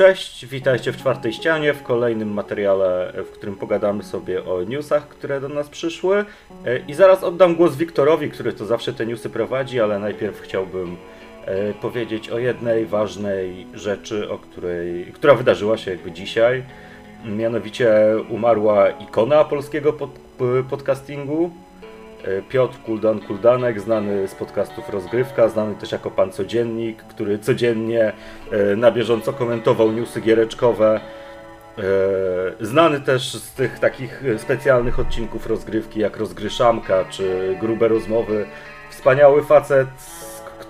Cześć, witajcie w czwartej ścianie, w kolejnym materiale, w którym pogadamy sobie o newsach, które do nas przyszły. E, I zaraz oddam głos Wiktorowi, który to zawsze te newsy prowadzi, ale najpierw chciałbym e, powiedzieć o jednej ważnej rzeczy, o której, która wydarzyła się jakby dzisiaj. Mianowicie umarła ikona polskiego pod, podcastingu, Piotr Kuldan Kuldanek, znany z podcastów Rozgrywka, znany też jako Pan Codziennik, który codziennie e, na bieżąco komentował newsy giereczkowe. E, znany też z tych takich specjalnych odcinków rozgrywki jak Rozgryszamka czy Grube Rozmowy. Wspaniały facet,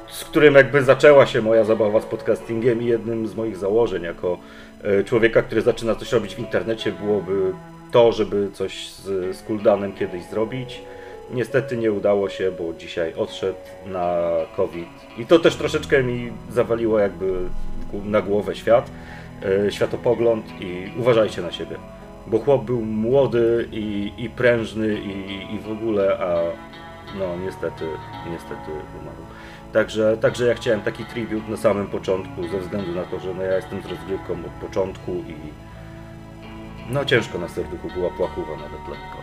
z którym jakby zaczęła się moja zabawa z podcastingiem i jednym z moich założeń jako człowieka, który zaczyna coś robić w internecie byłoby to, żeby coś z, z Kuldanem kiedyś zrobić. Niestety nie udało się, bo dzisiaj odszedł na COVID. I to też troszeczkę mi zawaliło jakby na głowę świat, yy, światopogląd i uważajcie na siebie. Bo chłop był młody i, i prężny i, i w ogóle, a no niestety, niestety umarł. Także, także ja chciałem taki tribut na samym początku, ze względu na to, że no ja jestem z rozgrywką od początku i no ciężko na serduchu była płakuwa nawet lekko.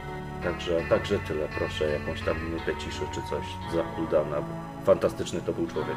Także, także tyle, proszę, jakąś tam minutę ciszy czy coś za Kuldana. Fantastyczny to był człowiek.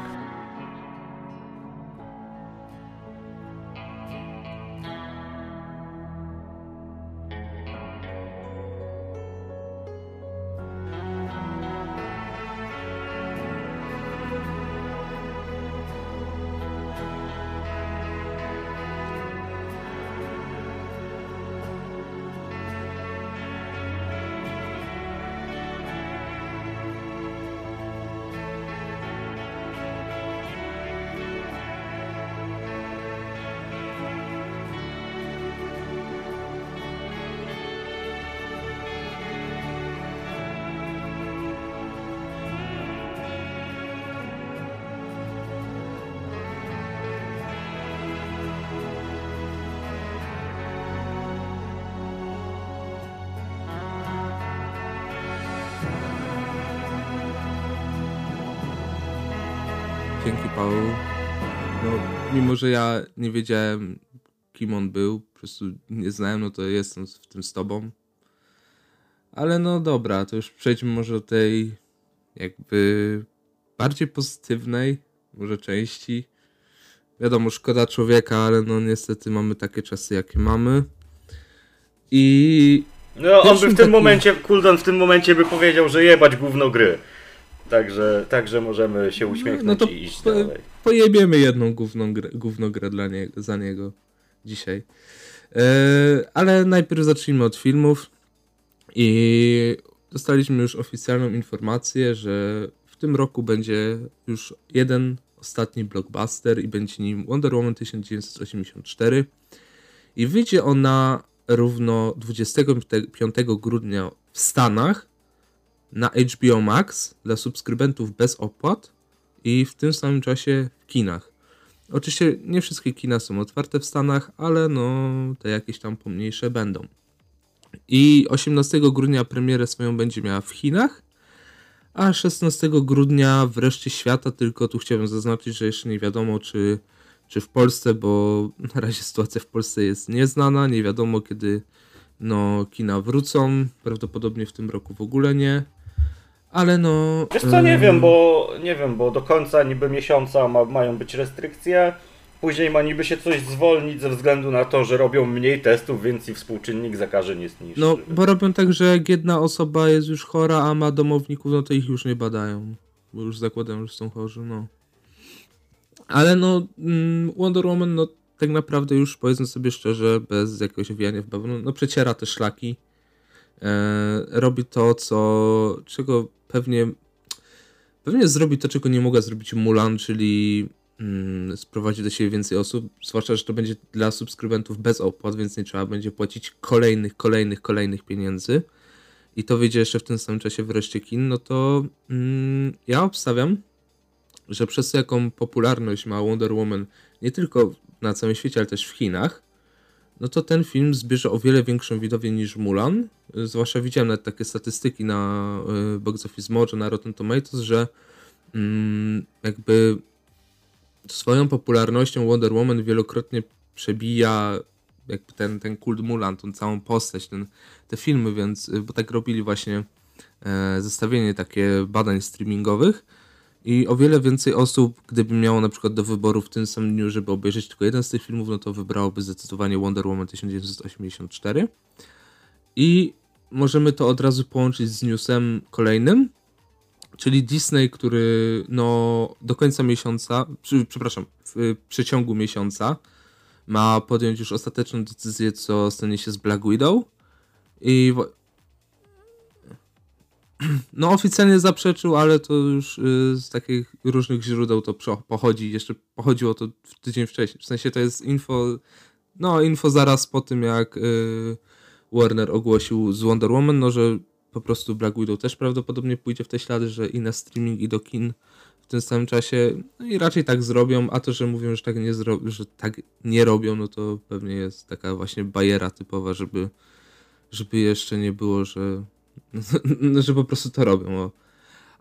Paweł. No, mimo że ja nie wiedziałem, kim on był, po prostu nie znałem, no to jestem w tym z tobą. Ale no dobra, to już przejdźmy może do tej jakby bardziej pozytywnej może części. Wiadomo, szkoda człowieka, ale no niestety mamy takie czasy, jakie mamy. I... No, on by w tym taki... momencie, Kuldan w tym momencie by powiedział, że jebać gówno gry. Także, także możemy się uśmiechnąć no to i iść po, dalej. Pojebiemy jedną główną grę, główną grę dla nie, za niego dzisiaj. E, ale najpierw zacznijmy od filmów. I dostaliśmy już oficjalną informację, że w tym roku będzie już jeden ostatni blockbuster i będzie nim Wonder Woman 1984. I wyjdzie ona równo 25 grudnia w Stanach na HBO Max dla subskrybentów bez opłat i w tym samym czasie w kinach. Oczywiście nie wszystkie kina są otwarte w Stanach, ale no te jakieś tam pomniejsze będą. I 18 grudnia premierę swoją będzie miała w Chinach, a 16 grudnia wreszcie świata, tylko tu chciałbym zaznaczyć, że jeszcze nie wiadomo czy, czy w Polsce, bo na razie sytuacja w Polsce jest nieznana, nie wiadomo kiedy no, kina wrócą, prawdopodobnie w tym roku w ogóle nie. Ale no. Wiesz co, nie wiem, bo nie wiem, bo do końca niby miesiąca ma, mają być restrykcje. Później ma niby się coś zwolnić ze względu na to, że robią mniej testów, więc i współczynnik zakażeń jest niższy. No, bo robią tak, że jak jedna osoba jest już chora, a ma domowników, no to ich już nie badają. Bo już zakładają, że są chorzy, no. Ale no, mm, Wonder Woman, no tak naprawdę już powiedzmy sobie szczerze, bez jakiegoś owijania w bawełnę, no przeciera te szlaki. E, robi to, co, czego pewnie pewnie zrobi to, czego nie mogła zrobić Mulan, czyli mm, sprowadzić do siebie więcej osób, zwłaszcza, że to będzie dla subskrybentów bez opłat, więc nie trzeba będzie płacić kolejnych, kolejnych, kolejnych pieniędzy. I to wyjdzie jeszcze w tym samym czasie wreszcie kin, no to mm, ja obstawiam, że przez jaką popularność ma Wonder Woman nie tylko na całym świecie, ale też w Chinach, no to ten film zbierze o wiele większą widownię niż Mulan. Zwłaszcza widziałem nawet takie statystyki na y, Box Office Mojo, na Rotten Tomatoes, że mm, jakby swoją popularnością Wonder Woman wielokrotnie przebija jakby ten, ten kult Mulan, tą całą postać, ten, te filmy, więc, y, bo tak robili właśnie e, zestawienie takie badań streamingowych i o wiele więcej osób, gdyby miało na przykład do wyboru w tym samym dniu, żeby obejrzeć tylko jeden z tych filmów, no to wybrałoby zdecydowanie Wonder Woman 1984. I możemy to od razu połączyć z newsem kolejnym, czyli Disney, który no do końca miesiąca, przy, przepraszam, w przeciągu miesiąca ma podjąć już ostateczną decyzję, co stanie się z Black Widow. I no oficjalnie zaprzeczył, ale to już y, z takich różnych źródeł to pochodzi. Jeszcze pochodziło to tydzień wcześniej. W sensie to jest info, no info zaraz po tym, jak y, Warner ogłosił z Wonder Woman, no że po prostu Black Widow też prawdopodobnie pójdzie w te ślady, że i na streaming, i do kin w tym samym czasie. No i raczej tak zrobią, a to, że mówią, że tak nie, zro- że tak nie robią, no to pewnie jest taka właśnie bajera typowa, żeby, żeby jeszcze nie było, że, że po prostu to robią.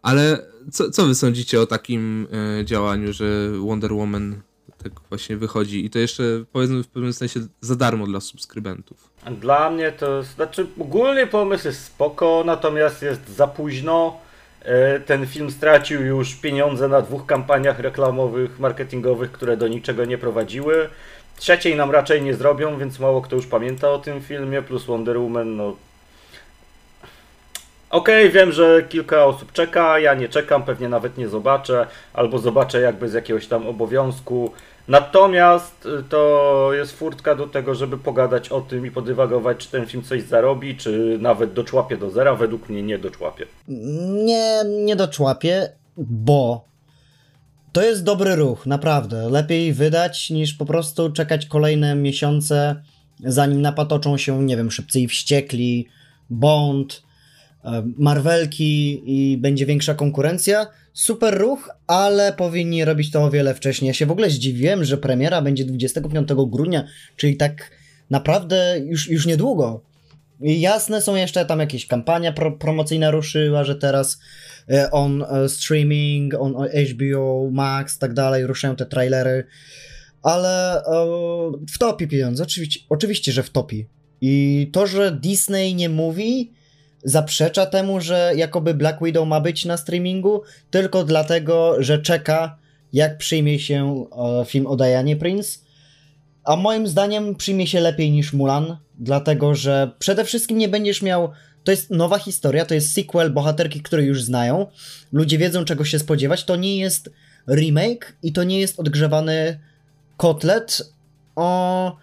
Ale co, co wy sądzicie o takim e, działaniu, że Wonder Woman tak właśnie wychodzi i to jeszcze powiedzmy w pewnym sensie za darmo dla subskrybentów. Dla mnie to znaczy ogólnie pomysł jest spoko, natomiast jest za późno. E, ten film stracił już pieniądze na dwóch kampaniach reklamowych, marketingowych, które do niczego nie prowadziły. Trzeciej nam raczej nie zrobią, więc mało kto już pamięta o tym filmie, plus Wonder Woman, no Okej, okay, wiem, że kilka osób czeka, ja nie czekam, pewnie nawet nie zobaczę, albo zobaczę jakby z jakiegoś tam obowiązku. Natomiast y, to jest furtka do tego, żeby pogadać o tym i podywagować, czy ten film coś zarobi, czy nawet doczłapie do zera. Według mnie nie doczłapie. Nie, nie doczłapie, bo to jest dobry ruch, naprawdę. Lepiej wydać niż po prostu czekać kolejne miesiące, zanim napatoczą się, nie wiem, szybcy i wściekli, Bond, Marvelki i będzie większa konkurencja super ruch, ale powinni robić to o wiele wcześniej. Ja się w ogóle zdziwiłem, że premiera będzie 25 grudnia, czyli tak naprawdę już, już niedługo. I jasne są jeszcze tam jakieś kampania pro, promocyjna ruszyła, że teraz e, on e, streaming, on HBO Max, tak dalej, ruszają te trailery, ale e, w topi pieniądze, oczywiście, oczywiście, że w topi. I to, że Disney nie mówi, zaprzecza temu, że jakoby Black Widow ma być na streamingu, tylko dlatego, że czeka, jak przyjmie się e, film o Dianie Prince. A moim zdaniem przyjmie się lepiej niż Mulan, dlatego że przede wszystkim nie będziesz miał. To jest nowa historia, to jest sequel bohaterki, które już znają. Ludzie wiedzą, czego się spodziewać. To nie jest remake i to nie jest odgrzewany kotlet. O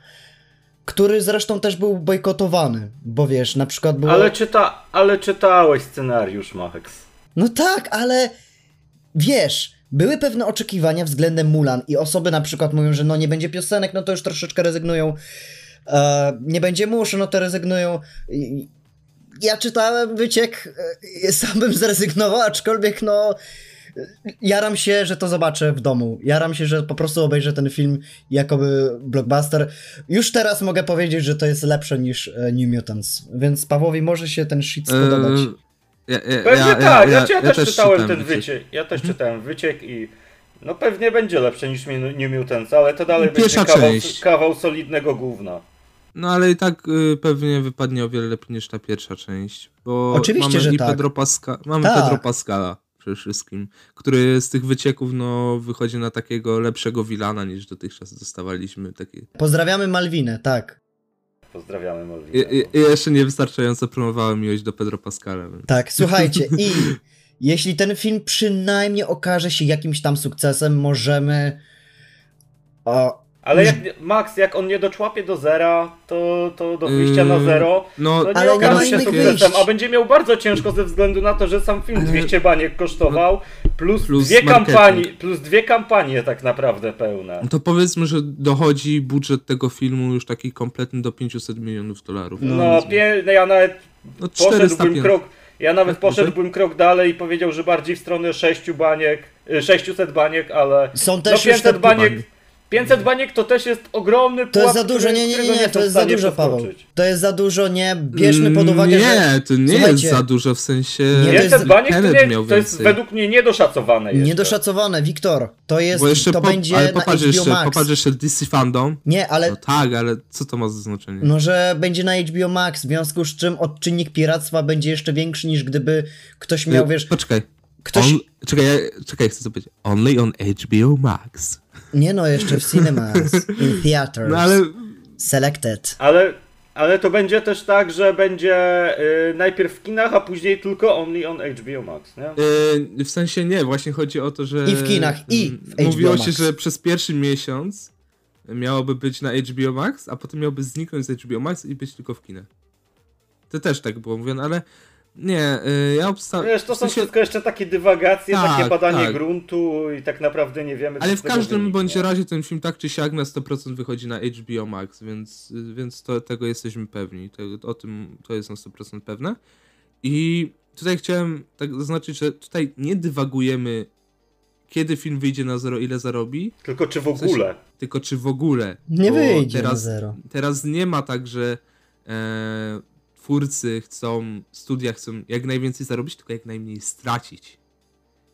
który zresztą też był bojkotowany, bo wiesz, na przykład było... Ale, czyta, ale czytałeś scenariusz, Mahex. No tak, ale wiesz, były pewne oczekiwania względem Mulan i osoby na przykład mówią, że no nie będzie piosenek, no to już troszeczkę rezygnują, e, nie będzie muszy, no to rezygnują. Ja czytałem wyciek, e, sam bym zrezygnował, aczkolwiek no jaram się, że to zobaczę w domu. Jaram się, że po prostu obejrzę ten film jakoby blockbuster. Już teraz mogę powiedzieć, że to jest lepsze niż e, New Mutants, więc Pawłowi może się ten shit spodobać. Eee, ja, ja, pewnie ja, tak, ja, ja, też, też czytałem ten wyciek. Ja też hmm. czytałem wyciek i no pewnie będzie lepsze niż New Mutants, ale to dalej Pierwsza będzie kawał, kawał solidnego gówna. No ale i tak y, pewnie wypadnie o wiele lepiej niż ta pierwsza część. Bo Oczywiście, mamy że i tak. Pedro Pascal, mamy tak. Pedro Pascala przede wszystkim, który z tych wycieków no, wychodzi na takiego lepszego Wilana niż dotychczas dostawaliśmy. Takie... Pozdrawiamy Malwinę, tak. Pozdrawiamy Malwinę. I, i, jeszcze niewystarczająco promowałem miłość do Pedro Pascala. Więc... Tak, słuchajcie i jeśli ten film przynajmniej okaże się jakimś tam sukcesem, możemy o, ale jak, Max, jak on nie doczłapie do zera, to, to do wyjścia na yy, zero, no, to nie ale okaże się sukcesem, a będzie miał bardzo ciężko ze względu na to, że sam film 200 baniek kosztował, plus, plus dwie kampanie, plus dwie kampanie tak naprawdę pełne. To powiedzmy, że dochodzi budżet tego filmu już taki kompletny do 500 milionów dolarów. No, no pie, ja nawet no, poszedłbym krok, ja nawet tak, poszedłbym krok dalej i powiedział, że bardziej w stronę 6 baniek, 600 y, baniek, ale są też no 500 baniek. 500 baniek to też jest ogromny To pułap, jest za dużo, który- nie, nie, którego nie, nie, są to w jest za stanie dużo, Paweł. przeskoczyć. To jest za dużo, nie bierzmy pod uwagę, nie, że... to nie Słuchajcie, jest za dużo, w sensie... Nie, to 500 jest- baniek to, nie, miał to jest więcej. według mnie niedoszacowane jeszcze. Niedoszacowane, Wiktor. To jest, Bo jeszcze to po, będzie ale na popatrz HBO jeszcze, Max. popatrz jeszcze DC Fandom. Nie, ale No tak, ale co to ma za znaczenie? No, że będzie na HBO Max, w związku z czym odczynnik piractwa będzie jeszcze większy niż gdyby ktoś miał, Y, wiesz, Poczekaj. ktoś... On, czekaj, ja, czekaj, chcę to powiedzieć. Only on HBO Max. Nie no, jeszcze w cinemas, in theaters, No ale selected. Ale, ale to będzie też tak, że będzie y, najpierw w kinach, a później tylko only on HBO Max, nie? y, w sensie nie, właśnie chodzi o to, że... I w kinach, i mm, w HBO Mówiło Max. się, że przez pierwszy miesiąc miałoby być na HBO Max, a potem miałby zniknąć z HBO Max i być tylko w kinach. To też tak było mówione, ale nie, y, ja obsta... Wiesz, to w są sensie- wszystko jeszcze takie dywagacje, Tak, takie badanie tak. gruntu i tak naprawdę nie wiemy, co Ale w każdym wyniknie. bądź razie ten film tak czy siak na 100% wychodzi na HBO Max, więc, więc to, tego jesteśmy pewni. Tego, o tym to jest na 100% pewne. I tutaj chciałem tak zaznaczyć, że tutaj nie dywagujemy, kiedy film wyjdzie na zero, ile zarobi, Tylko czy w sensie- ogóle? tylko czy w ogóle. Nie wyjdzie teraz, na zero. Teraz nie ma tak, że e, twórcy chcą, studia chcą jak najwięcej zarobić, tylko jak najmniej stracić.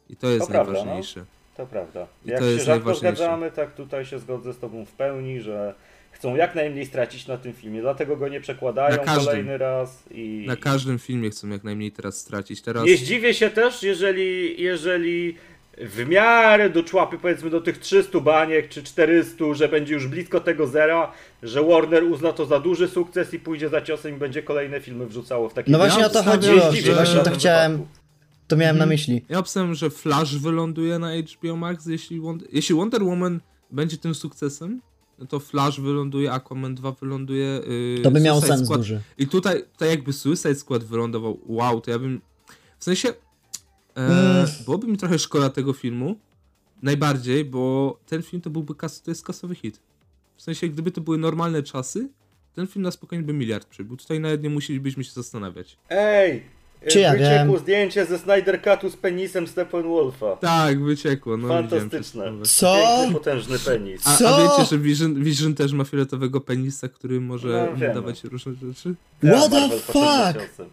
I to jest To prawda, najważniejsze. To prawda. I Jak to się jest rzadko najważniejsze. zgadzamy, tak tutaj się zgodzę z tobą w pełni, że chcą jak najmniej stracić na tym filmie, dlatego go nie przekładają każdym. kolejny raz i... Na każdym filmie chcą jak najmniej teraz stracić. Teraz Nie zdziwię się też, jeżeli, jeżeli w miarę doczłapy powiedzmy do tych 300 baniek czy 400, że będzie już blisko tego zera, że Warner uzna to za duży sukces i pójdzie za ciosem i będzie kolejne filmy wrzucało w takim No właśnie Ja o to chodziło, że- właśnie to chciałem, wypadku. to miałem na Mhm. myśli. Ja obstawiam, że Flash wyląduje na HBO Max, jeśli Wonder, jeśli Wonder Woman będzie tym sukcesem, no to Flash wyląduje, Aquaman 2 wyląduje. Yy, To by miało Suicide sens Squad. duży. I tutaj, tutaj jakby Suicide Squad wylądował, wow, to ja bym. W sensie. E, Mm. Byłoby mi trochę szkoda tego filmu. Najbardziej, bo ten film to byłby kas, to jest kasowy hit. W sensie, gdyby to były normalne czasy, ten film na spokojnie by miliard przybył. Tutaj nawet nie musielibyśmy się zastanawiać. Ej! Czy ja wyciekło wiem? zdjęcie ze Snyder Cutu z penisem Steppenwolfa. Tak, wyciekło. No, Fantastyczne. Co? Piękny, potężny penis. A, Co? a wiecie, że Vision, Vision też ma fioletowego penisa, który może No, dawać różne rzeczy? What the Marvel poszedł fuck?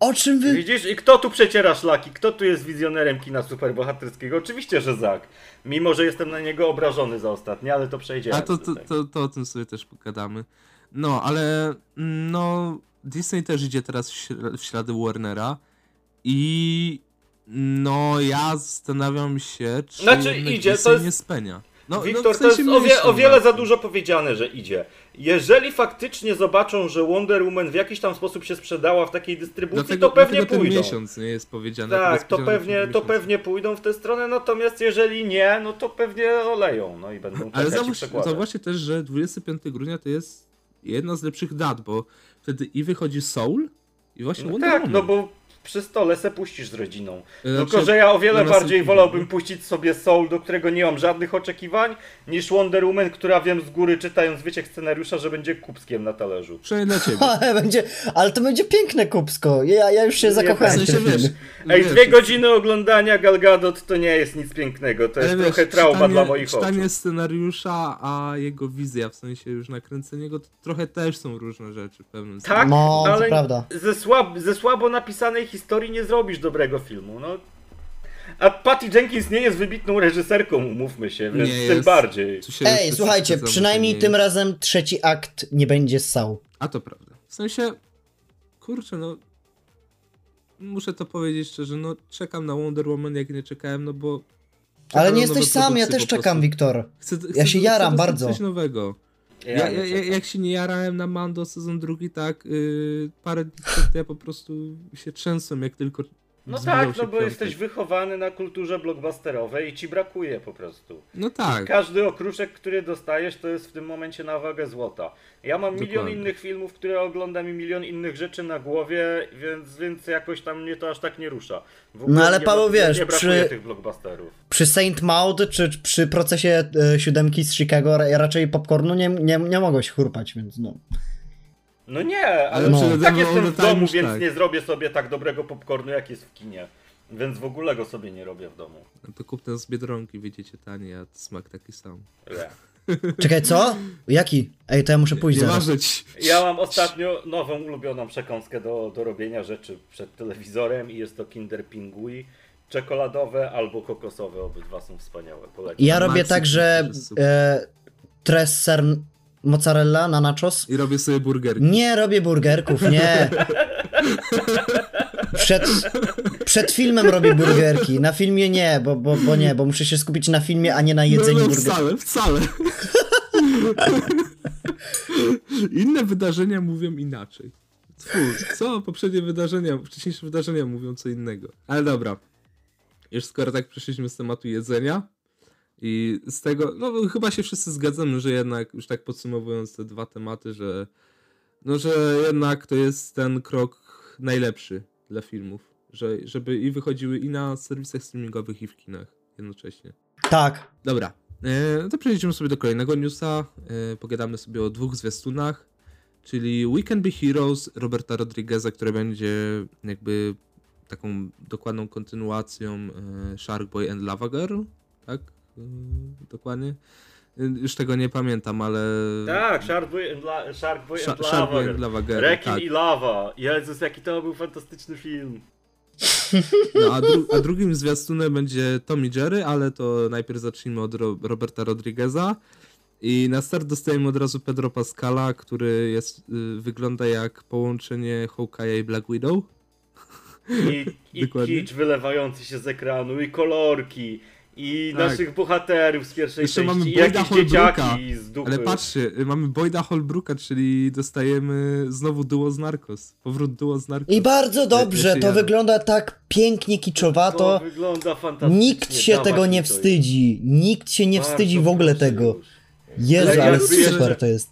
O czym wy... Widzisz? I kto tu przeciera szlaki? Kto tu jest wizjonerem kina superbohaterskiego? Oczywiście, że Zak. Mimo, że jestem na niego obrażony za ostatnie, ale to przejdziemy. A to, to, to, to o tym sobie też pogadamy. No, ale mm, no Disney też idzie teraz w, śl- w ślady Warnera i no ja zastanawiam się, czy Znaczy, idzie, to Disney jest- nie spenia. No, Wiktor, no, w to jest sensie o, wie, o wiele nad za dużo powiedziane, że idzie. Jeżeli faktycznie zobaczą, że Wonder Woman w jakiś tam sposób się sprzedała w takiej dystrybucji, Dlatego, to pewnie dlatego ten pójdą. miesiąc nie jest powiedziane. tylko Tak, to powiedziane pewnie, to pewnie pójdą w tę stronę, natomiast jeżeli nie, no to pewnie oleją, no i będą Ale zauważ, zauważcie też, że 25 grudnia to jest jedna z lepszych dat, bo wtedy i wychodzi Soul i właśnie No Wonder tak, Woman. no bo przy stole se puścisz z rodziną. Znaczy, Tylko, że ja o wiele bardziej wolałbym puścić sobie Soul, do którego nie mam żadnych oczekiwań, niż Wonder Woman, która wiem z góry czytając wyciek scenariusza, że będzie kupskiem na talerzu. Przynajmniej dla ciebie. Ale, będzie, ale to będzie piękne kupsko. Ja, ja już się zakochałem W w sensie wiesz. Ej, wiesz, dwie godziny oglądania Gal Gadot to nie jest nic pięknego, to jest ale trochę wiesz, trauma czytanie, dla moich czytanie oczu. scenariusza, a jego wizja, w sensie już nakręcenie go, to trochę też są różne rzeczy w pewnym Tak, No, to ale prawda. Ze, słab, ze słabo napisanej historii nie zrobisz dobrego filmu, no. A Patty Jenkins nie jest wybitną reżyserką, umówmy się, więc Nie tym jest. bardziej. Ej, słuchajcie, przynajmniej nie tym jest. razem trzeci akt nie będzie ssał. A to prawda. W sensie, kurczę, no. Muszę to powiedzieć szczerze, no czekam na Wonder Woman, jak nie czekałem, no bo. Ale nie jesteś sam, ja też czekam. Wiktor. Chcę, Ja chcę, się jaram chcę bardzo. coś nowego. Ja, ja, ja, jak się nie jarałem na Mando sezon drugi, tak yy, parę dni przed ja po prostu się trzęsłem, jak tylko No tak, się no bo piątek. jesteś wychowany na kulturze blockbusterowej i ci brakuje po prostu. No tak. Każdy okruszek, który dostajesz, to jest w tym momencie na wagę złota. Ja mam milion Dokładnie. innych filmów, które oglądam i milion innych rzeczy na głowie, więc, więc jakoś tam mnie to aż tak nie rusza. W ogóle No ale nie, Paweł, wiesz, nie brakuje przy- tych blockbusterów. Przy Saint Maud czy przy procesie e, siódemki z Chicago ra- raczej popcornu nie, nie, nie mogłeś chrupać, więc no. No nie, ale No. no. tak jestem All w domu, więc tak. nie zrobię sobie tak dobrego popcornu, jak jest w kinie. Więc w ogóle go sobie nie robię w domu. No to kup ten z Biedronki, widzicie, tani, a smak taki sam. Nie. Czekaj, co? Jaki? Ej, to ja muszę pójść Nie zaraz. ważyć. Ja mam ostatnio nową ulubioną przekąskę do, do robienia rzeczy przed telewizorem i jest to Kinder Pingui. Czekoladowe albo kokosowe, obydwa są wspaniałe. Polecam. Ja robię Maxi tak, że e, tres ser mozzarella na nachos. I robię sobie burgerki. Nie robię burgerków, nie. Przed, przed filmem robię burgerki, na filmie nie, bo, bo, bo nie, bo muszę się skupić na filmie, a nie na jedzeniu no, no, burgerów. wcale, wcale. Inne wydarzenia mówią inaczej. Twór, co? Poprzednie wydarzenia, wcześniejsze wydarzenia mówią co innego. Ale dobra. Już skoro tak przeszliśmy z tematu jedzenia i z tego, no chyba się wszyscy zgadzamy, że jednak, już tak podsumowując te dwa tematy, że no, że jednak to jest ten krok najlepszy dla filmów. Że, żeby i wychodziły i na serwisach streamingowych, i w kinach jednocześnie. Tak. Dobra, e, to przejdziemy sobie do kolejnego newsa. E, pogadamy sobie o dwóch zwiastunach, czyli We Can Be Heroes Roberta Rodrigueza, które będzie jakby taką dokładną kontynuacją e, Shark Boy and Lava Girl, tak? E, dokładnie. E, już tego nie pamiętam, ale... Tak, Shark Boy and, La- Shark Boy Sha- and Shark Boy Lava. and Lava Girl, Rekin tak. i Lava. Jezus, jaki to był fantastyczny film. No, a, dru- a drugim zwiastunem będzie Tommy Jerry, ale to najpierw zacznijmy od Ro- Roberta Rodrigueza. I na start dostajemy od razu Pedro Pascala, który jest, y, wygląda jak połączenie Hawkeye'a i Black Widow. I, i kicz wylewający się z ekranu, i kolorki, i Tak. naszych bohaterów z pierwszej Jeszcze mamy części, i Boyda jakieś Holbrooka, dzieciaki z dupy. Ale patrzcie, mamy Boyda Holbrooka, czyli dostajemy znowu duo z Narcos. Powrót duo z Narcos. I bardzo dobrze, to wygląda tak pięknie to kiczowato. wygląda fantastycznie. Nikt się dawać tego nie to. wstydzi. Nikt się nie Bardzo wstydzi w ogóle tego. Jezu, Ale ale jakby super to jest.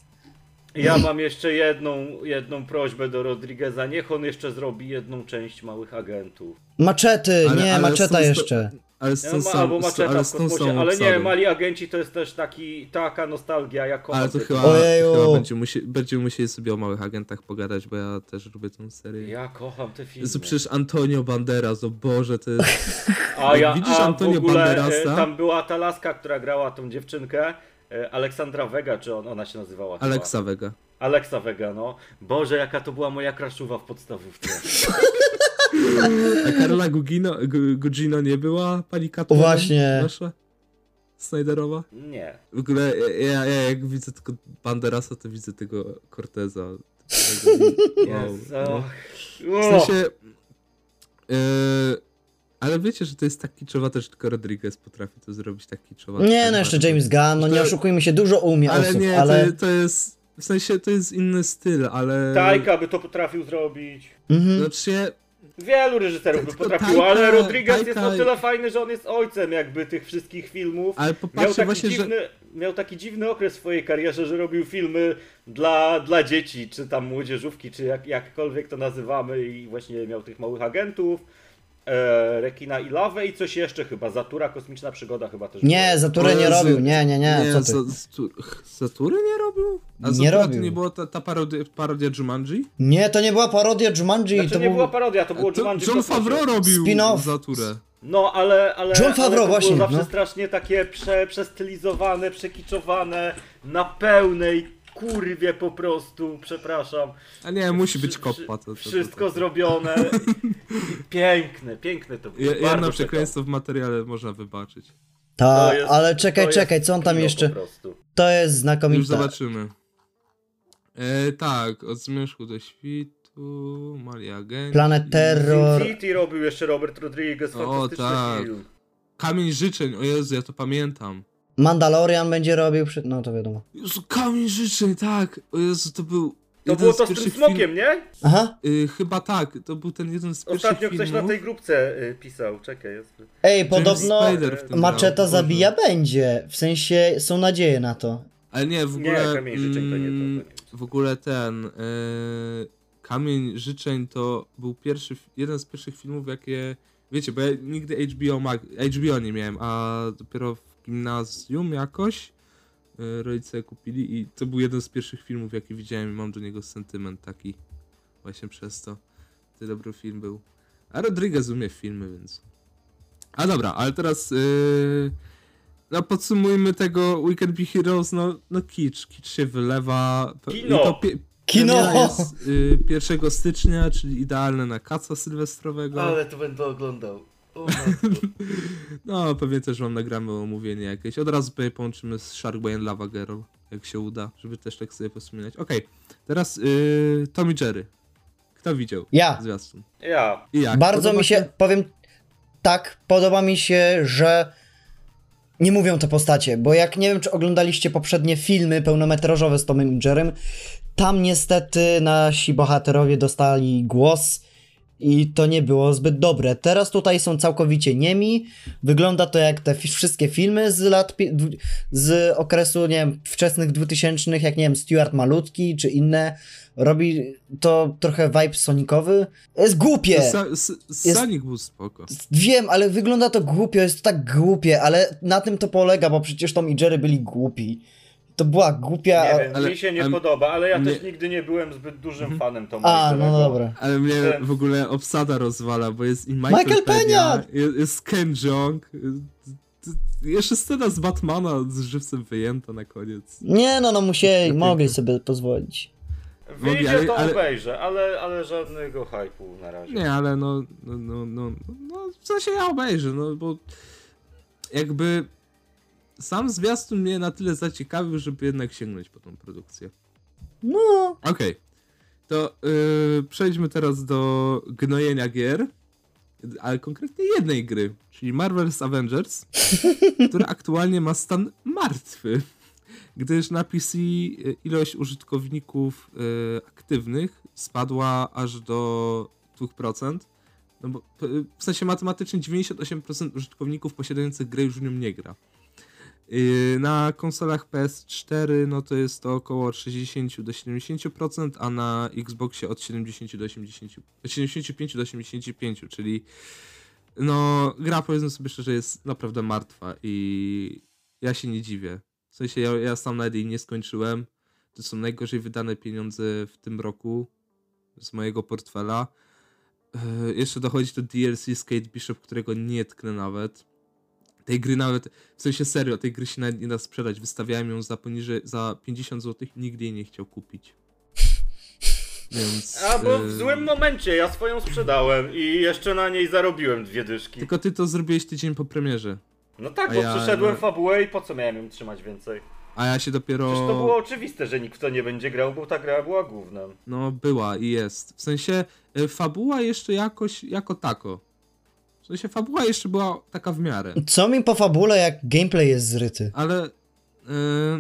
Ja mam jeszcze jedną, jedną prośbę do Rodrigueza. Niech on jeszcze zrobi jedną część Małych Agentów. Maczety, Ale- nie, ale maczeta jeszcze. Ale z tą albo Maczeta ale w z tą samą ale nie, obsadą. Mali Agenci to jest też taki, taka nostalgia, ja kocham Ale to chyba. Ojeju. chyba będziemy, musi, będziemy musieli sobie o małych agentach pogadać, bo ja też lubię tą serię. Ja kocham te filmy. Jezu, przecież Antonio Banderas, o Boże, to jest... A ja, widzisz a Antonio w ogóle e, Banderasa? tam była ta laska, która grała tą dziewczynkę, e, Aleksandra Vega, czy on, ona się nazywała? chyba? Alexa Vega. Alexa Vega, no. Boże, jaka to była moja kraszuwa w podstawówce. A Karla Gugino, Gu- Gugino nie była pani Catwoman? Właśnie. Nasza? Snyderowa? Nie. W ogóle ja, ja jak widzę tylko Banderasa, to widzę tego Corteza. Wow. No. W sensie... Yy, ale wiecie, że to jest tak kiczowate, że tylko Rodriguez potrafi to zrobić tak kiczowate. Nie, no jeszcze James Gunn, no nie oszukujmy się, dużo umie Ale osób, nie, ale... to, to jest... W sensie to jest inny styl, ale... Tajka by to potrafił zrobić. Mhm. Znaczy się, Wielu reżyserów by potrafiło, Taika- ale Rodriguez jest o tyle fajny, że on jest ojcem jakby tych wszystkich filmów. ale Miał taki, właśnie, że... dziwny, miał taki dziwny okres w swojej karierze, że robił filmy dla, dla dzieci, czy tam młodzieżówki, czy jak, jakkolwiek to nazywamy i właśnie miał tych małych agentów, e, Rekina i Lawę i coś jeszcze chyba, Zatura, Kosmiczna Przygoda chyba też Nie, była. Zaturę nie robił, nie, nie, nie, co ty. Zatury nie robił? A Nie Zatura robił. to nie była ta, ta parodia, parodia Jumanji? Nie, to nie była parodia Jumanji, Znaczy to nie był... była parodia, to było To Jumanji John. Favreau robił. Zaturę. No, ale, ale, John ale Favreau, to właśnie, było zawsze no. strasznie takie prze, przestylizowane, przekiczowane, na pełnej kurwie po prostu, przepraszam. A nie, musi być Wszy- koppa. To, to, to, Wszystko to. zrobione. I piękne, piękne to było. Je- Jedno czekam. przekleństwo w materiale można wybaczyć. Ta, To jest- ale czekaj, to czekaj, jest co on tam kino jeszcze... Po prostu. To jest Już znakomite. zobaczymy. E, tak, od zmierzchu do świtu, Mali Agent. Planet Terror. City robił jeszcze Robert Rodriguez, O, fantastyczny tak. film. Kamień życzeń, o Jezu, ja to pamiętam. Mandalorian będzie robił, przy... no to wiadomo. Jezu, kamień życzeń, tak. O Jezu, to był. To jeden było z to z tym pierwszych smokiem, film- nie? Aha. Y, chyba tak, to był ten jeden z pierwszych Ostatnio ktoś filmów. na tej grupce y, pisał, czekaj. Jest... Ej, podobno tym Maczeta grał, zabija Boże. będzie. W sensie są nadzieje na to. Ale nie, w Nie, ogóle. Kamień Życzeń to nie to, to mm, nie. W ogóle ten. y, Kamień życzeń to był pierwszy, jeden z pierwszych filmów, jakie. Wiecie, bo ja nigdy HBO, mag, HBO nie miałem, a dopiero w gimnazjum jakoś y, rodzice kupili i to był jeden z pierwszych filmów, jaki widziałem i mam do niego sentyment taki. Właśnie przez to. To dobry film był. A Rodriguez umie filmy, więc... A dobra, ale teraz... Yy... No podsumujmy tego Weekend Be Heroes, no, no kicz, kicz się wylewa. Kino! i to pie- Kino! jest y, 1 stycznia, czyli idealne na kaca sylwestrowego. Ale to będę oglądał. No, pewnie też wam nagramy omówienie jakieś. Od razu tutaj połączymy z Sharkboy and Lava Girl, jak się uda, żeby też tak sobie wspominać. Okej, teraz y, Tommy Jerry. Kto widział? Ja. Zwiastun. Ja. I jak? Bardzo Podoba mi się, powiem tak, podoba mi się, że nie mówią te postacie, bo jak nie wiem, czy oglądaliście poprzednie filmy pełnometrażowe z Tomem Jerrym, tam niestety nasi bohaterowie dostali głos i to nie było zbyt dobre. Teraz tutaj są całkowicie niemi, wygląda to jak te wszystkie filmy z lat, z okresu, nie wiem, wczesnych 2000, jak nie wiem, Stuart Malutki czy inne, robi to trochę vibe sonikowy. Jest głupie! Sa- Jest- Sonic był spoko. Wiem, ale wygląda to głupio, jest to tak głupie, ale na tym to polega, bo przecież Tom i Jerry byli głupi. To była głupia... Nie wiem, ale- mi się nie ale- podoba, ale ja nie- też nigdy nie byłem zbyt dużym fanem Toma A, Jerry'ego. no dobra. Ale mnie Ten- w ogóle obsada rozwala, bo jest i Michael, Michael Peña! jest, jest Ken Jeong, jeszcze scena z Batmana z żywcem wyjęta na koniec. Nie no, no musieli, mogli sobie pozwolić. Wyjdzie ale- to ale- obejrzę, ale, ale żadnego hypu na razie. Nie, ale no, no, no, no, no w sensie ja obejrzę, no bo jakby sam zwiastun mnie na tyle zaciekawił, żeby jednak sięgnąć po tą produkcję. No, Okej, to yy, przejdźmy teraz do gnojenia gier, ale konkretnie jednej gry, czyli Marvel's Avengers, która aktualnie ma stan martwy, gdyż na PC ilość użytkowników yy, aktywnych spadła aż do 2%. No bo p- w sensie matematycznie 98% użytkowników posiadających grę już w nią nie gra. Yy, Na konsolach PS4 no to jest to około 60 do 70%, a na Xboxie od 70 do 80, od 75 do 85, czyli no gra powiedzmy sobie szczerze jest naprawdę martwa i ja się nie dziwię. W sensie ja, ja sam nawet jej nie skończyłem. To są najgorzej wydane pieniądze w tym roku z mojego portfela. Yy, jeszcze dochodzi do DLC z Kate Bishop, którego nie tknę nawet. Tej gry nawet, w sensie serio, tej gry się nawet nie da sprzedać. Wystawiałem ją za poniżej, za 50 zł i nigdy jej nie chciał kupić. Więc... A bo w yy, złym momencie ja swoją sprzedałem i jeszcze na niej zarobiłem dwie dyszki. Tylko ty to zrobiłeś tydzień po premierze. No tak, A bo ja- przyszedłem no- fabułę i po co miałem ją trzymać więcej? A ja się dopiero... Przecież to było oczywiste, że nikt w to nie będzie grał, bo ta gra była główną. No, była i jest. W sensie, y, fabuła jeszcze jakoś, jako tako. W sensie, fabuła jeszcze była taka w miarę. co mi po fabule, jak gameplay jest zryty? Ale, y,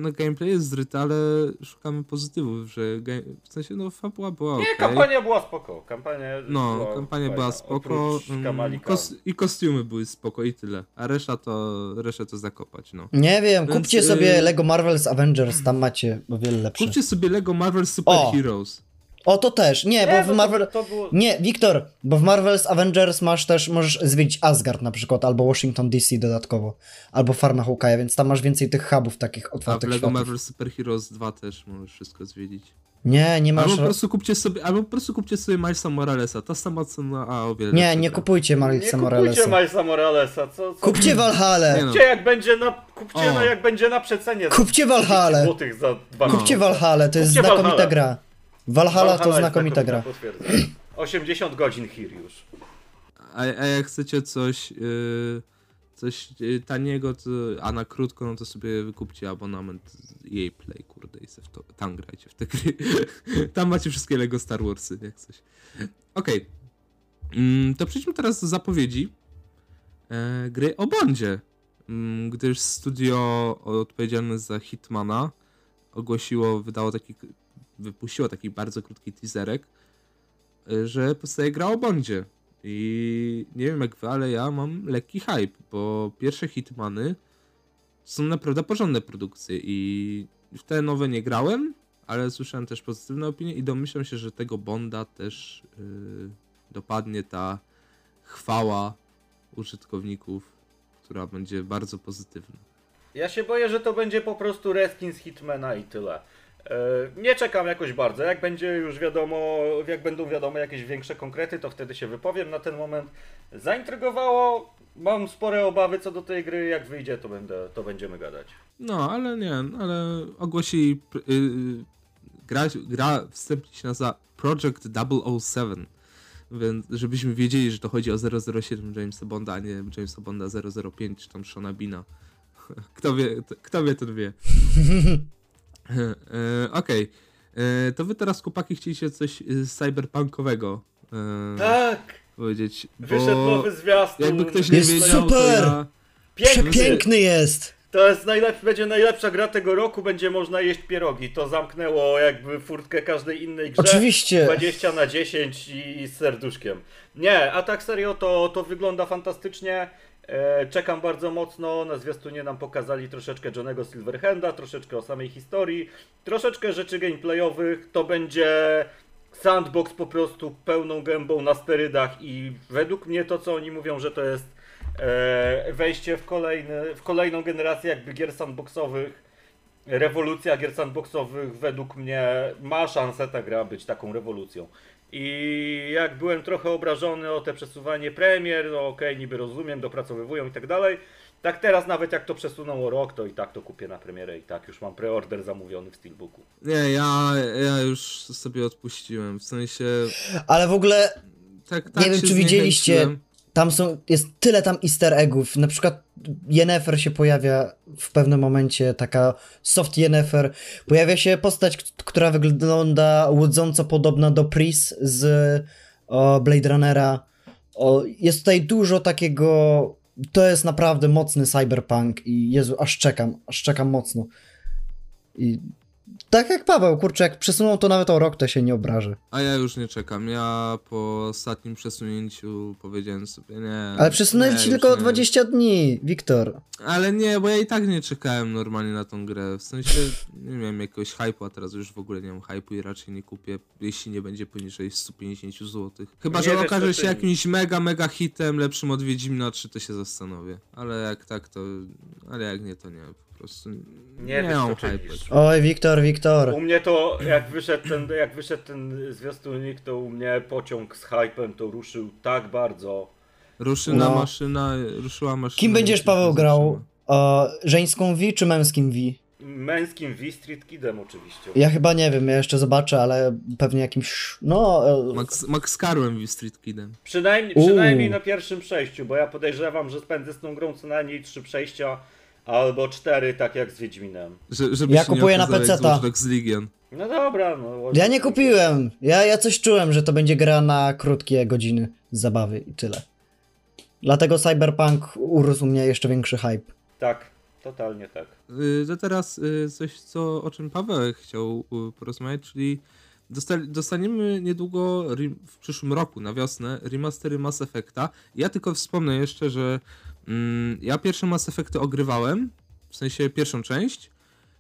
no, gameplay jest zryty, ale szukamy pozytywów, że, ga- w sensie, no, fabuła była Nie, okej. kampania była spoko. Kampania No, była kampania fajna, była spoko. mm, kos- I kostiumy były spoko i tyle. A reszta to, resztę to zakopać, no. Nie wiem, Więc, kupcie y- sobie Lego Marvel's Avengers, tam macie o wiele lepsze. Kupcie sobie Lego Marvel Super O! Heroes. O, to też, nie, Nie, bo bo w Marvel... to, to było... Nie, Wiktor, bo w Marvel's Avengers masz też, możesz zwiedzić Asgard na przykład, albo Washington DC dodatkowo, albo Farmę Hawkeye'a, więc tam masz więcej tych hubów takich A w otwartych Lego. Marvel Super Heroes 2 też możesz wszystko zwiedzić. Nie, nie masz... Albo po prostu kupcie sobie, albo po prostu kupcie sobie Milesa Moralesa. Ta sama cena, a o wiele Nie, nie kupujcie Nie Milesa kupujcie Moralesa. Milesa Moralesa, co? co? Kupcie Nie Valhalla! no. Kupcie jak będzie na, kupcie O. no jak będzie na przecenie. Kupcie Valhalla! złotych za. Kupcie Valhalla, to jest Kupcie znakomita Valhalla. gra. Valhalla to jest znakomita gra. potwierdzam. 80 godzin here już. A, a jak chcecie coś, yy, coś yy, taniego, to, a na krótko, no to sobie wykupcie abonament jej Play, kurde, i se w to, tam grajcie w te gry. tam macie wszystkie Lego Star Warsy, jak coś. Okej. Mm, to przejdźmy teraz do zapowiedzi e, gry o Bondzie. Mm, gdyż studio odpowiedzialne za Hitmana ogłosiło, wydało taki, wypuściło taki bardzo krótki teaserek, e, że powstaje gra o Bondzie. I nie wiem jak wy, ale ja mam lekki hype, bo pierwsze Hitmany są naprawdę porządne produkcje i w te nowe nie grałem, ale słyszałem też pozytywne opinie i domyślam się, że tego Bonda też yy, dopadnie ta chwała użytkowników, która będzie bardzo pozytywna. Ja się boję, że to będzie po prostu reskin z Hitmana i tyle. E, Nie czekam jakoś bardzo. Jak będzie już wiadomo, jak będą wiadomo jakieś większe konkrety, to wtedy się wypowiem. Na ten moment zaintrygowało. Mam spore obawy co do tej gry. Jak wyjdzie, to, będę, to będziemy gadać. No, ale nie, ale ogłosili. pr- y, gra, gra wstępnie się nazywa Project 007. Więc żebyśmy wiedzieli, że to chodzi o 007 Jamesa Bonda, a nie Jamesa Bonda 005 czy tam Shona Bina. Kto wie, to- kto wie, ten wie. E, Okej. E, To wy teraz, chłopaki, chcieliście coś y, cyberpunkowego e, Tak! powiedzieć. Wyszedł nowy zwiastun. Jakby ktoś nie Jest wiedział, super! to ja... Piękny! Przepiękny jest! To jest najlepszy, będzie najlepsza gra tego roku, będzie można jeść pierogi. To zamknęło jakby furtkę każdej innej grze. Oczywiście. 20 na 10 i z serduszkiem. Nie, a tak serio to, to wygląda fantastycznie. E, czekam bardzo mocno. Na zwiastunie nam pokazali troszeczkę Johnego Silverhanda, troszeczkę o samej historii, troszeczkę rzeczy gameplayowych. To będzie sandbox po prostu pełną gębą na sterydach i według mnie to, co oni mówią, że to jest e, wejście w, kolejny, w kolejną generację jakby gier sandboxowych. Rewolucja gier sandboxowych według mnie ma szansę ta gra być taką rewolucją. I jak byłem trochę obrażony o te przesuwanie premier, no okej, niby rozumiem, dopracowywują i tak dalej. Tak teraz nawet jak to przesuną o rok, to i tak to kupię na premierę i tak już mam preorder zamówiony w Steelbooku. Nie, ja, ja już sobie odpuściłem. W sensie. Ale w ogóle Tak, tak nie wiem, czy widzieliście, zniechęciłem. Tam są, jest tyle tam easter eggów. Na przykład Yennefer się pojawia w pewnym momencie, taka soft Yennefer. Pojawia się postać, która wygląda łudząco podobna do Pris z o, Blade Runnera. O, jest tutaj dużo takiego. To jest naprawdę mocny cyberpunk i Jezu, aż czekam, aż czekam mocno. I tak jak Paweł, kurczę, jak przesunął to nawet o rok, to się nie obrażę. A ja już nie czekam. Ja po ostatnim przesunięciu powiedziałem sobie nie. Ale przesunęli nie, ci tylko o nie. 20 dni, Wiktor. Ale nie, bo ja i tak nie czekałem normalnie na tą grę. W sensie nie miałem jakiegoś hypu, a teraz już w ogóle nie mam hypu i raczej nie kupię, jeśli nie będzie poniżej 150 zł. Chyba, Nie że wiesz, okaże co się ty- jakimś mega, mega hitem, lepszym od Wiedźmina 3, to się zastanowię. Ale jak tak, to... Ale jak nie, to nie. Po prostu nie, wiesz, mam. Oj, Wiktor, Wiktor. U mnie to, jak wyszedł ten, jak wyszedł ten zwiastunik, to u mnie pociąg z hypem to ruszył tak bardzo. Ruszyna No. maszyna, ruszyła maszyna. Kim będziesz, Paweł, grał? E, żeńską V czy męskim V? Męskim V Street Kidem oczywiście. Ja chyba nie wiem, ja jeszcze zobaczę, ale pewnie jakimś. No. E, Max, Max Carłem w Street Kidem. Przynajmniej, przynajmniej na pierwszym przejściu, bo ja podejrzewam, że spędzę z tą grą co najmniej trzy przejścia albo cztery, tak jak z Wiedźminem. Że, żeby Ja kupuję na. Watch Dogs Legion. No dobra, no. ja nie kupiłem. Ja, ja coś czułem, że to będzie gra na krótkie godziny zabawy i tyle. Dlatego Cyberpunk urósł mnie jeszcze większy hype. Tak, totalnie tak. Y, To teraz y, coś, co, o czym Paweł chciał y, porozmawiać, czyli dostaniemy niedługo w przyszłym roku, na wiosnę, remastery Mass Effecta. Ja tylko wspomnę jeszcze, że ja pierwsze Mass Effecty ogrywałem, w sensie pierwszą część,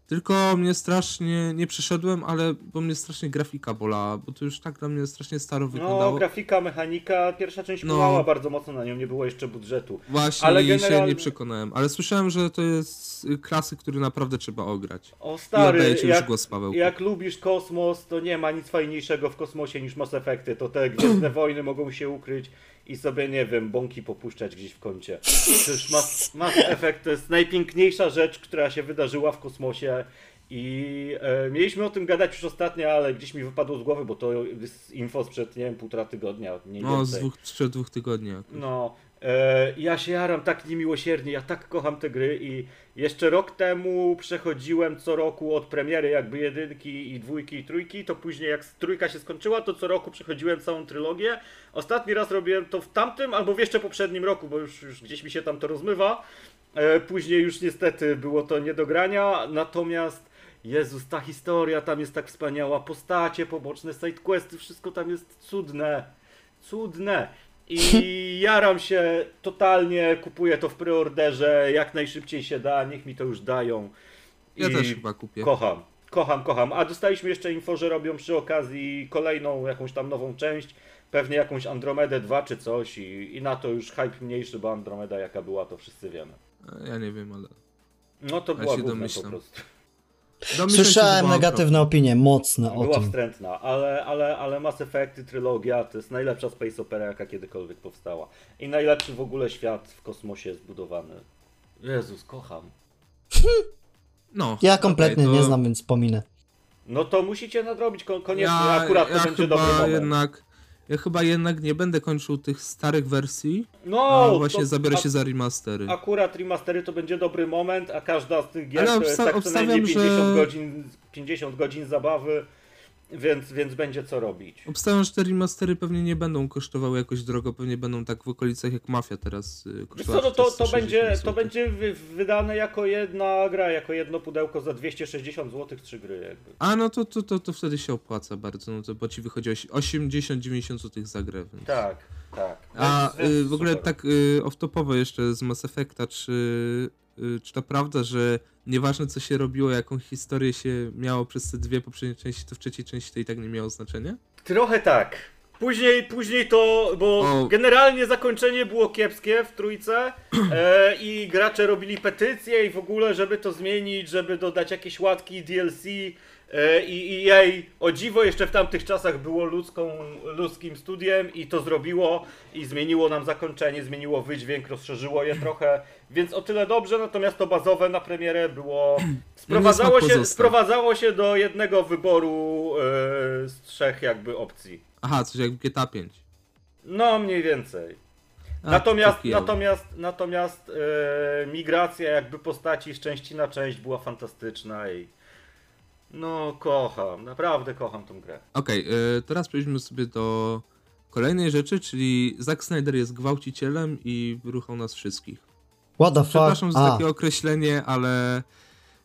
tylko mnie strasznie, nie przeszedłem, ale bo mnie strasznie grafika bolała, bo to już tak dla mnie strasznie staro No, wyglądało. grafika, mechanika, pierwsza część No. bardzo mocno na nią, nie było jeszcze budżetu. Właśnie, ale i się generalnie- nie przekonałem, ale słyszałem, że to jest klasy, który naprawdę trzeba ograć. O I stary, oddaję ci już jak, głos, Paweł. jak lubisz kosmos, to nie ma nic fajniejszego w kosmosie niż Mass Effecty. To te Gwiezdne Wojny mogą się ukryć i sobie, nie wiem, bąki popuszczać gdzieś w kącie. Przecież Mass, Mass Effect to jest najpiękniejsza rzecz, która się wydarzyła w kosmosie i e, mieliśmy o tym gadać już ostatnio, ale gdzieś mi wypadło z głowy, bo to jest info sprzed, nie wiem, półtora tygodnia, mniej No, z więcej. dwóch, sprzed dwóch tygodni. jakoś. No, ja się jaram tak niemiłosiernie, ja tak kocham te gry i jeszcze rok temu przechodziłem co roku od premiery jakby jedynki i dwójki i trójki, to później jak trójka się skończyła, to co roku przechodziłem całą trylogię. Ostatni raz robiłem to w tamtym albo w jeszcze poprzednim roku, bo już, już gdzieś mi się tam to rozmywa. E, później już niestety było to nie do grania, natomiast Jezus, ta historia tam jest tak wspaniała, postacie poboczne, sidequesty, wszystko tam jest cudne, cudne. I jaram się totalnie, kupuję to w preorderze, jak najszybciej się da, niech mi to już dają. Ja I też chyba kupię. Kocham, kocham, kocham. A dostaliśmy jeszcze info, że robią przy okazji kolejną jakąś tam nową część, pewnie jakąś Andromedę 2 czy coś i, i na to już hype mniejszy, bo Andromeda jaka była, to wszyscy wiemy. Ja nie wiem, ale. No to Ja była się gówno po prostu. Słyszałem negatywne opinie, mocne o Była tym. wstrętna, ale, ale, ale Mass Effecty, trylogia to jest najlepsza space opera, jaka kiedykolwiek powstała. I najlepszy w ogóle świat w kosmosie zbudowany. Jezus, kocham. No, Ja kompletnie okej, to nie znam, więc pominę. No to musicie nadrobić ko- koniecznie, Ja, akurat to ja będzie chyba dobry moment. jednak, ja chyba jednak nie będę kończył tych starych wersji, No, a właśnie to- zabiorę się za remastery. Akurat remastery to będzie dobry moment, a każda z tych gier Ale to jest tak co najmniej obstawiam, 50 że- godzin, 50 godzin zabawy, więc, więc będzie co robić. Obstawiam, że te remastery pewnie nie będą kosztowały jakoś drogo, pewnie będą tak w okolicach jak Mafia teraz y, kosztowała. co, no to, to, 460 będzie, to będzie wy- wydane jako jedna gra, jako jedno pudełko za 260 zł, trzy gry jakby. A no to, to, to, to wtedy się opłaca bardzo, no to bo ci wychodzi oś- 80-90 zł za grę. Więc... Tak, tak. A y, w ogóle super. tak y, off-topowo jeszcze z Mass Effecta, czy, y, czy to prawda, że nieważne co się robiło, jaką historię się miało przez te dwie poprzednie części, to w trzeciej części to i tak nie miało znaczenia? Trochę tak. Później, później to, bo O. generalnie zakończenie było kiepskie w trójce e, i gracze robili petycje i w ogóle, żeby to zmienić, żeby dodać jakieś łatki DLC i, i jej, o dziwo jeszcze w tamtych czasach było ludzką, ludzkim studiem i to zrobiło i zmieniło nam zakończenie, zmieniło wydźwięk, rozszerzyło je trochę, więc o tyle dobrze, natomiast to bazowe na premierę było, sprowadzało się, sprowadzało się do jednego wyboru e, z trzech jakby opcji. Aha, coś jak GTA 5. No, mniej więcej. A, natomiast natomiast, natomiast e, migracja jakby postaci z części na część była fantastyczna i no kocham, naprawdę kocham tą grę. Okej, y, teraz przejdźmy sobie do kolejnej rzeczy, czyli Zack Snyder jest gwałcicielem i wyruchał nas wszystkich. What the fuck? Przepraszam za A, takie określenie, ale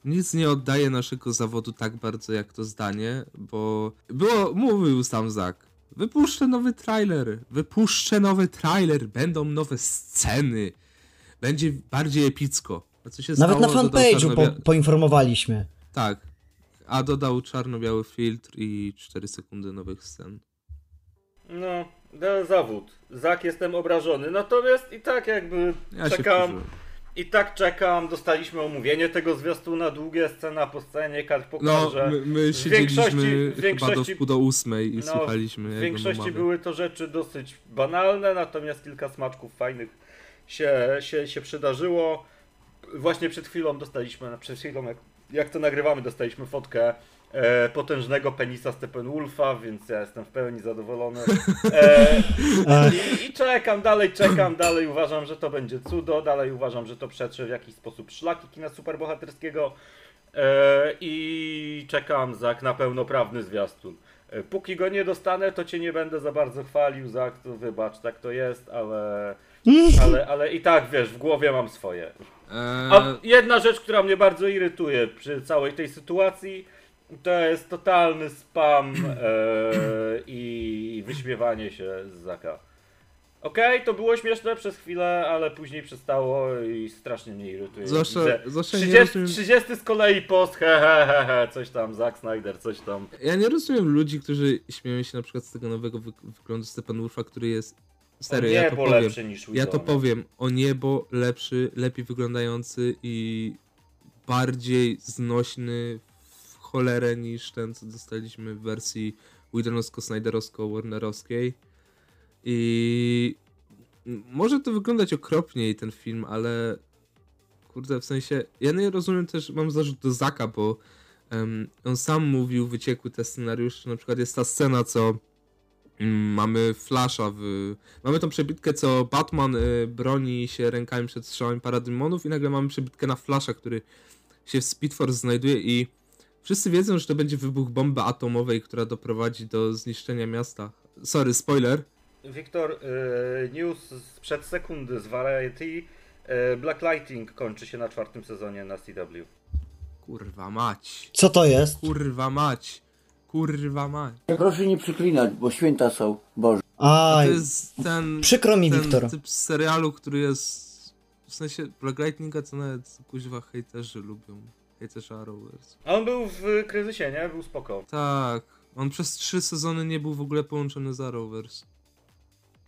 nic nie oddaje naszego zawodu tak bardzo jak to zdanie, bo było, mówił sam Zack. Wypuszczę nowy trailer, wypuszczę nowy trailer, będą nowe sceny, będzie bardziej epicko. A co się nawet na stało? Dodał fanpage'u po, poinformowaliśmy. Tak, a dodał czarno-biały filtr i 4 sekundy nowych scen. No, no zawód. Zak jestem obrażony. Natomiast i tak jakby Ja czekam. I tak czekam. Dostaliśmy omówienie tego zwiastuna, długie scena po scenie, kart po No, my, my w siedzieliśmy większości- w chyba do większości- wpół do ósmej i No, słuchaliśmy W większości były to rzeczy dosyć banalne, natomiast kilka smaczków fajnych się, się, się przydarzyło. Właśnie przed chwilą dostaliśmy, przed chwilą jak, jak to nagrywamy, dostaliśmy fotkę e, potężnego penisa Steppenwolfa, więc ja jestem w pełni zadowolony. E, i, I czekam, dalej czekam, dalej. Uważam, że to będzie cudo, dalej uważam, że to przetrze w jakiś sposób szlaki kina superbohaterskiego. E, i czekam Zak na pełnoprawny zwiastun. E, Póki go nie dostanę, to cię nie będę za bardzo chwalił, Zak, to wybacz, tak to jest, ale, ale, ale i tak wiesz, w głowie mam swoje. A Eee, jedna rzecz, która mnie bardzo irytuje przy całej tej sytuacji, to jest totalny spam e, i wyśmiewanie się z Zaka. Okej, to było śmieszne przez chwilę, ale później przestało i strasznie mnie irytuje. Zwłaszcza- Widzę zwłaszcza nie 30, rozumiem- 30 z kolei post, he, he, he, he, coś tam, Zack Snyder, coś tam. Ja nie rozumiem ludzi, którzy śmieją się na przykład z tego nowego wy wyglądu Steppenwolfa, który jest. Serio, o ja to niebo powiem. lepszy niż Ja to powiem. O niebo lepszy, lepiej wyglądający i bardziej znośny w cholerę niż ten, co dostaliśmy w wersji Widonowsko-Snyderowsko-Warnerowskiej. I może to wyglądać okropniej ten film, ale kurde, w sensie, ja nie rozumiem też, mam zarzut do Zaka, bo em, on sam mówił, wyciekły te scenariusze, na przykład jest ta scena, co mamy Flasha w... Mamy tą przebitkę, co Batman y, broni się rękami przed strzałami paradymonów i nagle mamy przebitkę na Flasha, który się w Speed Force znajduje i wszyscy wiedzą, że to będzie wybuch bomby atomowej, która doprowadzi do zniszczenia miasta. Sorry, spoiler. Wiktor, y, news sprzed sekundy z Variety. y, Black Lighting kończy się na czwartym sezonie na CW. Kurwa mać. Co to jest? Kurwa mać. Kurwa mać. Proszę nie przyklinać, bo święta są. Boże. To Aj, jest ten... przykro mi, ten Wiktor. typ serialu, który jest... W sensie Black Lightninga, co nawet kuźwa hejterzy lubią. Hejterzy Arrowverse. A on był w kryzysie, nie? Był spoko. Tak. On przez trzy sezony nie był w ogóle połączony z Arrowverse.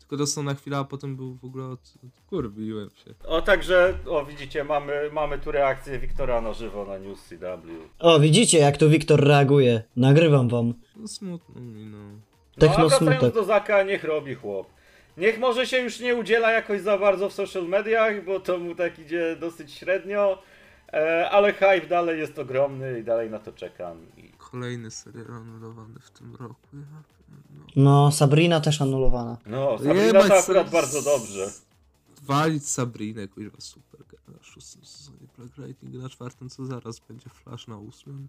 Tylko dostał na chwilę, a potem był w ogóle od... Kurwiłem się. O, także, o widzicie, mamy, mamy tu reakcję Wiktora na żywo na News CW. O, widzicie jak tu Wiktor reaguje. Nagrywam wam. No smutno mi, no. No a Technosmutek. wracając do Zaka, niech robi chłop. Niech może się już nie udziela jakoś za bardzo w social mediach, bo to mu tak idzie dosyć średnio, e, ale hype dalej jest ogromny i dalej na to czekam. I... Kolejny serial anulowany w tym roku. Ja, no. Sabrina też anulowana. No, Sabrina Jebać to akurat bardzo dobrze. Walić Sabrinę, kuźwa, super. Na szóstym sezonie Black Lightning, na czwartym co zaraz będzie Flash na ósmym.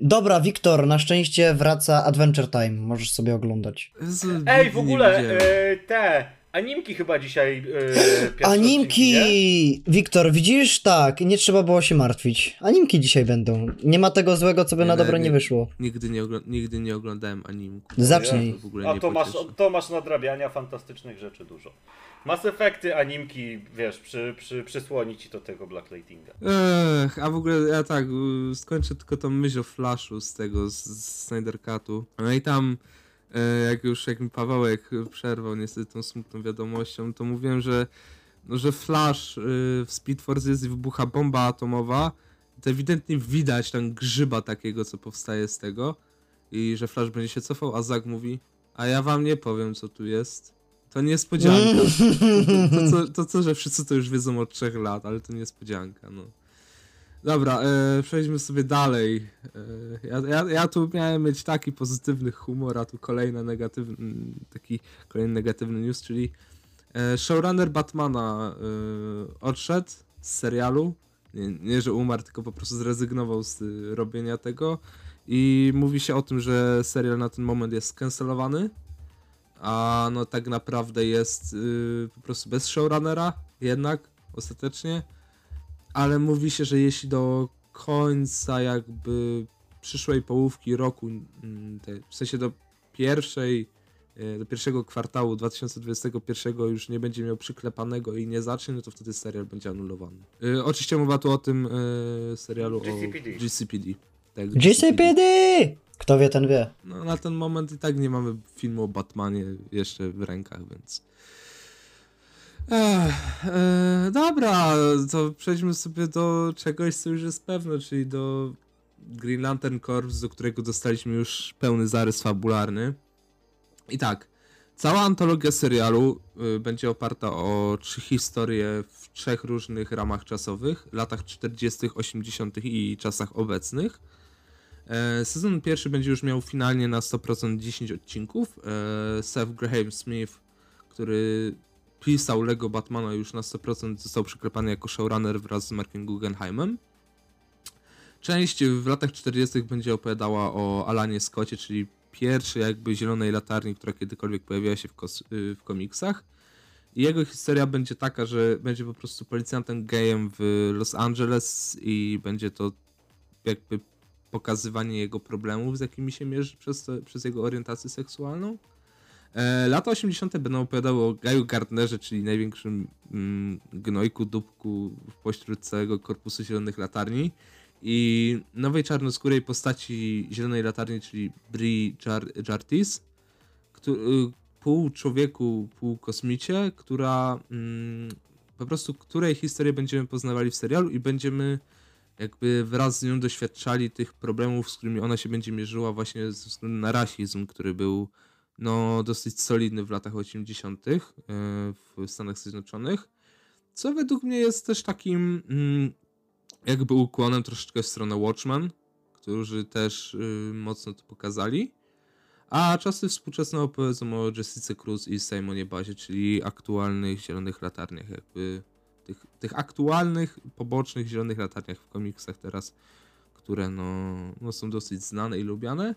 Dobra, Wiktor, na szczęście wraca Adventure Time. Możesz sobie oglądać. Jezu, Ej, nigdy w nie ogóle, widziałem. e, te animki chyba dzisiaj odcinki, nie? Animki! Wiktor, widzisz? Tak, nie trzeba było się martwić. Animki dzisiaj będą. Nie ma tego złego, co by Nie, na dobre nie nie. wyszło. Nigdy nie, ogl- nigdy nie oglądałem animu. Zacznij. W ogóle A to masz, to masz nadrabiania fantastycznych rzeczy dużo. Mass Effecty, animki, wiesz, przy, przy, przysłoni ci do tego Black Lightinga. Ech, a w ogóle ja tak, skończę tylko tą myśl o Flashu z tego, z, z Snyder Cutu. No i tam, jak już jak mi Pawełek przerwał niestety tą smutną wiadomością, to mówiłem, że, no, że Flash y, w Speed Force jest i wybucha bomba atomowa, to ewidentnie widać tam grzyba takiego, co powstaje z tego i że Flash będzie się cofał, a Zag mówi, a ja wam nie powiem, co tu jest. To niespodzianka. To, to, co, to co, że wszyscy to już wiedzą od trzech lat, ale to niespodzianka, no. Dobra, e, przejdźmy sobie dalej. E, ja, ja, ja tu miałem mieć taki pozytywny humor, a tu kolejny negatywny, taki kolejny negatywny news, czyli e, showrunner Batmana e, odszedł z serialu. Nie, nie, że umarł, tylko po prostu zrezygnował z y, robienia tego. I mówi się o tym, że serial na ten moment jest skancelowany. A no tak naprawdę jest y, po prostu bez showrunnera, jednak ostatecznie. Ale mówi się, że jeśli do końca jakby przyszłej połówki roku, mm, w sensie do pierwszej, y, do pierwszego kwartału 2021 już nie będzie miał przyklepanego i nie zacznie, no to wtedy serial będzie anulowany. Y, oczywiście mowa tu o tym y, serialu GCPD. o GCPD. Tak, GCPD! Kto wie, ten wie. no na ten moment i tak nie mamy filmu o Batmanie jeszcze w rękach, więc. Ech, e, dobra, to przejdźmy sobie do czegoś, co już jest pewne, czyli do Green Lantern Corps, do którego dostaliśmy już pełny zarys fabularny. I tak, cała antologia serialu y, będzie oparta o trzy historie w trzech różnych ramach czasowych, latach 40., 80. i czasach obecnych. E, Sezon pierwszy będzie już miał finalnie na 100% 10 odcinków. E, Seth Graham Smith, który pisał Lego Batmana już na 100% został przyklepany jako showrunner wraz z Markiem Guggenheimem. Część w latach 40. będzie opowiadała o Alanie Scottie, czyli pierwszej jakby zielonej latarni, która kiedykolwiek pojawiła się w, y, w komiksach. I jego historia będzie taka, że będzie po prostu policjantem gejem w Los Angeles i będzie to jakby pokazywanie jego problemów, z jakimi się mierzy przez, to, przez jego orientację seksualną. E, lata 80. będą opowiadały o Gaju Gardnerze, czyli największym mm, gnojku, dupku pośród całego korpusu Zielonych Latarni i nowej czarnoskórej postaci Zielonej Latarni, czyli Bri Jar- Jartis, który, pół człowieku, pół kosmicie, która mm, po prostu której historię będziemy poznawali w serialu i będziemy jakby wraz z nią doświadczali tych problemów, z którymi ona się będzie mierzyła właśnie ze względu na rasizm, który był no dosyć solidny w latach 80. e, w Stanach Zjednoczonych. Co według mnie jest też takim mm, jakby ukłonem troszeczkę w stronę Watchmen, którzy też y, mocno to pokazali. A czasy współczesne opowiedzą o Jessica Cruz i Simonie Bazie, czyli aktualnych zielonych latarniach, jakby tych, tych aktualnych, pobocznych zielonych latarniach w komiksach teraz, które no, no są dosyć znane i lubiane.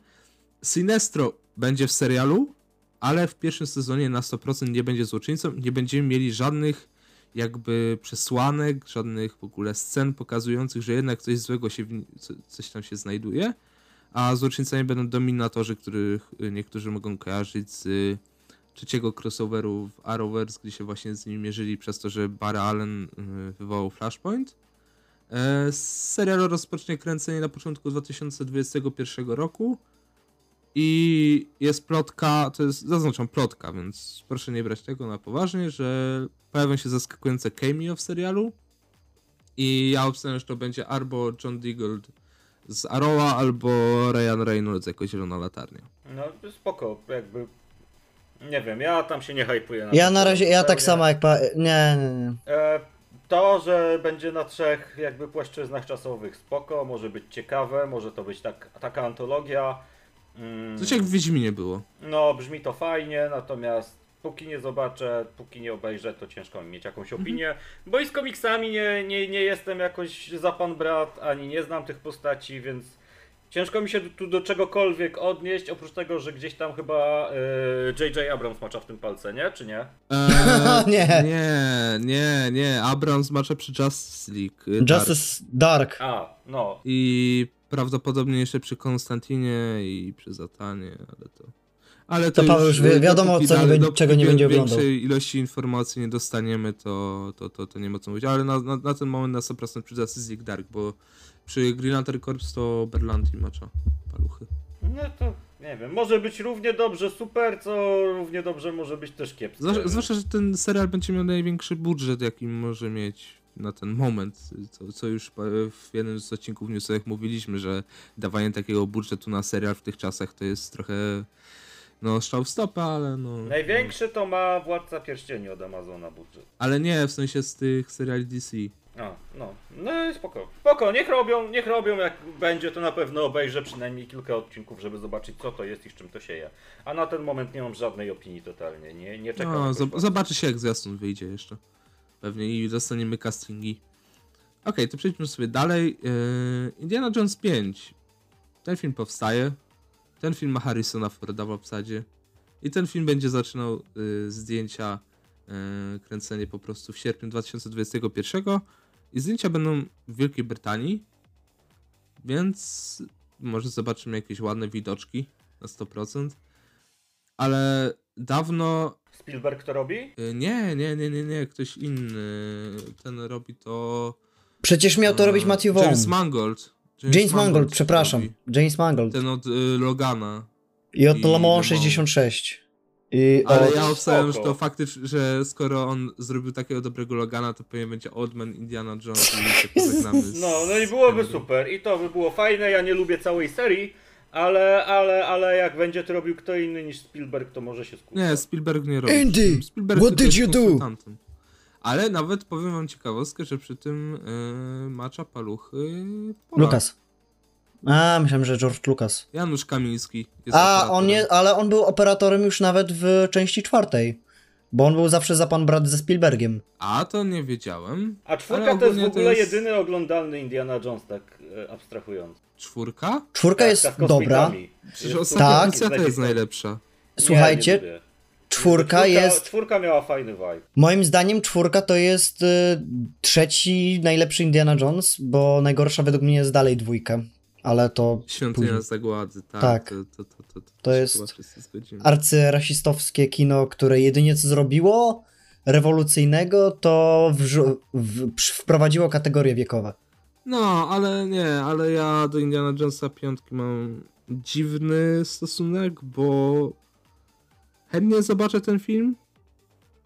Sinestro będzie w serialu, ale w pierwszym sezonie na 100% nie będzie złoczyńcą, nie będziemy mieli żadnych jakby przesłanek, żadnych w ogóle scen pokazujących, że jednak coś złego się, coś tam się znajduje, a złoczyńcami będą dominatorzy, których y, niektórzy mogą kojarzyć z y, trzeciego crossoveru w Arrowverse, gdzie się właśnie z nimi mierzyli przez to, że Barry Allen y, wywołał Flashpoint. E, Serial rozpocznie kręcenie na początku 2021 roku. I jest plotka, to jest, zaznaczam plotka, więc proszę nie brać tego na poważnie, że pojawią się zaskakujące cameo w serialu. I ja obstawiam, że to będzie albo John Diggold z Arrowa, albo Ryan Reynolds jako zielona latarnia. No spoko, jakby... Nie wiem, ja tam się nie hypuję. Ja ten na razie, ja tak zupełnie. samo jak pa... Nie, nie, nie. E, to, że będzie na trzech jakby płaszczyznach czasowych spoko, może być ciekawe, może to być tak, taka antologia. Mm, Coś jak w Wiedźminie było. No, brzmi to fajnie, natomiast póki nie zobaczę, póki nie obejrzę, to ciężko mi mieć jakąś opinię. Bo i z komiksami nie, nie, nie jestem jakoś za pan brat, ani nie znam tych postaci, więc ciężko mi się tu do czegokolwiek odnieść, oprócz tego, że gdzieś tam chyba e, J.J. Abrams macza w tym palce, nie? Czy nie? Eee, Nie. Nie, nie, nie. Abrams macza przy Justice League. y, Dark. Justice Dark. A, no. I prawdopodobnie jeszcze przy Konstantinie i przy Zatanie, ale to. Ale To Paweł już wie- wiadomo, co nie będzie- czego nie będzie oglądał. większej ilości informacji nie dostaniemy, to, to, to, to nie ma co mówić. Ale na, na, na ten moment na 100% przy Justice League Dark, bo przy Green Lantern Corps to Berlanti macza paluchy. No to nie wiem, może być równie dobrze super, co równie dobrze może być też. Zwłaszcza, zwłaszcza, że ten serial będzie miał największy budżet, jaki może mieć na ten moment, co, co już w jednym z odcinków newsowych mówiliśmy, że dawanie takiego budżetu na serial w tych czasach to jest trochę no strzał w stopę, ale no... Największy to ma Władca Pierścieni od Amazona budżet. Ale nie, w sensie z tych seriali DC. A, no, no i spoko. Spoko, niech robią, niech robią, jak będzie, to na pewno obejrzę przynajmniej kilka odcinków, żeby zobaczyć co to jest i z czym to się je. A na ten moment nie mam żadnej opinii totalnie, nie, nie czekam. No, zob- zobaczy się jak zwiastun wyjdzie jeszcze. Pewnie i dostaniemy castingi. Okej, to przejdźmy sobie dalej. Yy, Indiana Jones 5. Ten film powstaje. Ten film ma Harrisona Forda w obsadzie. I ten film będzie zaczynał yy, zdjęcia, yy, kręcenie po prostu w sierpniu 2021. I zdjęcia będą w Wielkiej Brytanii. Więc może zobaczymy jakieś ładne widoczki na 100%. Ale dawno Spielberg to robi? Y, Nie, nie, nie, nie, nie, ktoś inny. Ten robi to. Przecież miał to e, robić Matthew Vaughn. James Mangold. James Mangold, to przepraszam. robi. James Mangold. Ten od y, Logana. I od Le Le Mans Mans. 66. I Ale od... ja obstawiam, że to faktycznie, że skoro on zrobił takiego dobrego Logana, to pewnie będzie Oldman, Indiana Jones i się pożegnamy z No, no i byłoby super i to by było fajne, ja nie lubię całej serii, ale, ale, ale jak będzie to robił kto inny niż Spielberg, to może się skupić. Nie, Spielberg nie robi. Andy, Spielberg what did you do? Ale nawet powiem wam ciekawostkę, że przy tym y, macza paluchy Polak. Lukas. A, myślałem, że George Lucas. Janusz Kamiński jest A, operatorem. on nie, ale on był operatorem już nawet w części czwartej. Bo on był zawsze za pan brat ze Spielbergiem. A, to nie wiedziałem. A czwórka to jest w ogóle jest- jedyny oglądalny Indiana Jones, tak e, abstrahując. Czwórka? Czwórka Tak, jest ta z dobra. kosmitami. Przecież ostatnia Tak. edycja to jest najlepsza. Słuchajcie, Nie, lubię. czwórka jest... Czwórka miała fajny vibe. Moim zdaniem czwórka to jest y, trzeci najlepszy Indiana Jones, bo najgorsza według mnie jest dalej dwójka. Ale to Świątynia zagłady, tak. Tak. To, to, to, to, To się jest chyba wszyscy zgodzimy. arcyrasistowskie kino, które jedynie co zrobiło rewolucyjnego, to wrzu- w, przy- wprowadziło kategorie wiekowe. No, ale nie, ale ja do Indiana Jonesa piątki mam dziwny stosunek, bo chętnie zobaczę ten film,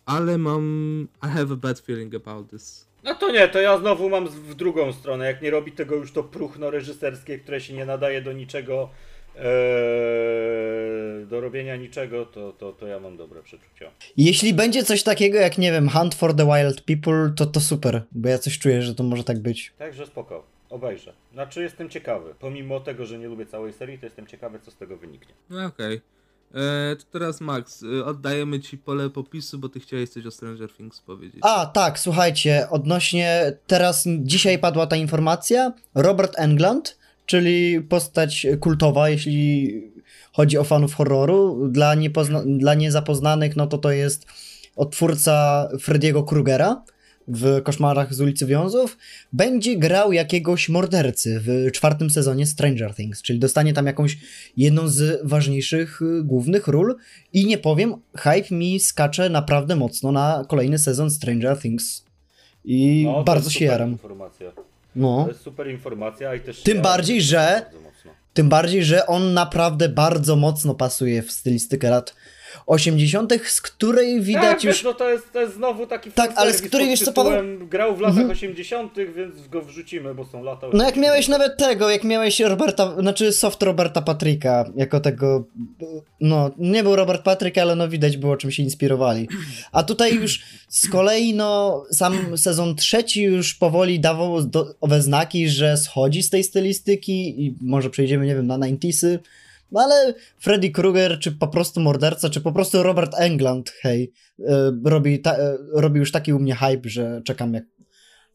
ale mam I have a bad feeling about this. No to nie, to ja znowu mam w drugą stronę. Jak nie robi tego już to próchno reżyserskie, które się nie nadaje do niczego, e, do robienia niczego, to, to, to ja mam dobre przeczucia. Jeśli będzie coś takiego jak, nie wiem, Hunt for the Wild People, to to super, bo ja coś czuję, że to może tak być. Także spoko, obejrzę. Znaczy jestem ciekawy. Pomimo tego, że nie lubię całej serii, to jestem ciekawy, co z tego wyniknie. No okej. E, To teraz Max, e, oddajemy ci pole popisu, bo ty chciałeś coś o Stranger Things powiedzieć. A, tak, słuchajcie, odnośnie teraz dzisiaj padła ta informacja. Robert Englund, czyli postać kultowa, jeśli chodzi o fanów horroru. Dla, niepozna- dla niezapoznanych, no to to jest odtwórca Freddy'ego Krugera w Koszmarach z ulicy Wiązów. Będzie grał jakiegoś mordercy w czwartym sezonie Stranger Things, czyli dostanie tam jakąś jedną z ważniejszych y, głównych ról. I nie powiem, hype mi skacze naprawdę mocno na kolejny sezon Stranger Things. I No, bardzo się jaram. Informacja. No. To jest super informacja i też. Tym ja- bardziej, że-. Tym bardziej, że on naprawdę bardzo mocno pasuje w stylistykę lat 80., z której widać tak, już. wiesz, no to jest, to jest znowu taki Tak, ale z której, wiesz co, tytułem Grał w latach Mhm. 80., więc go wrzucimy, bo są lata 80. No jak miałeś nawet tego, jak miałeś Roberta, znaczy soft Roberta Patryka, jako tego, no nie był Robert Patryk, ale no widać było czym się inspirowali. A tutaj już z kolei no sam sezon trzeci już powoli dawał do, owe znaki, że schodzi z tej stylistyki i może przejdziemy, nie wiem, na 90sy. No ale Freddy Krueger, czy po prostu morderca, czy po prostu Robert Englund, hej, e, robi, ta, e, robi już taki u mnie hype, że czekam jak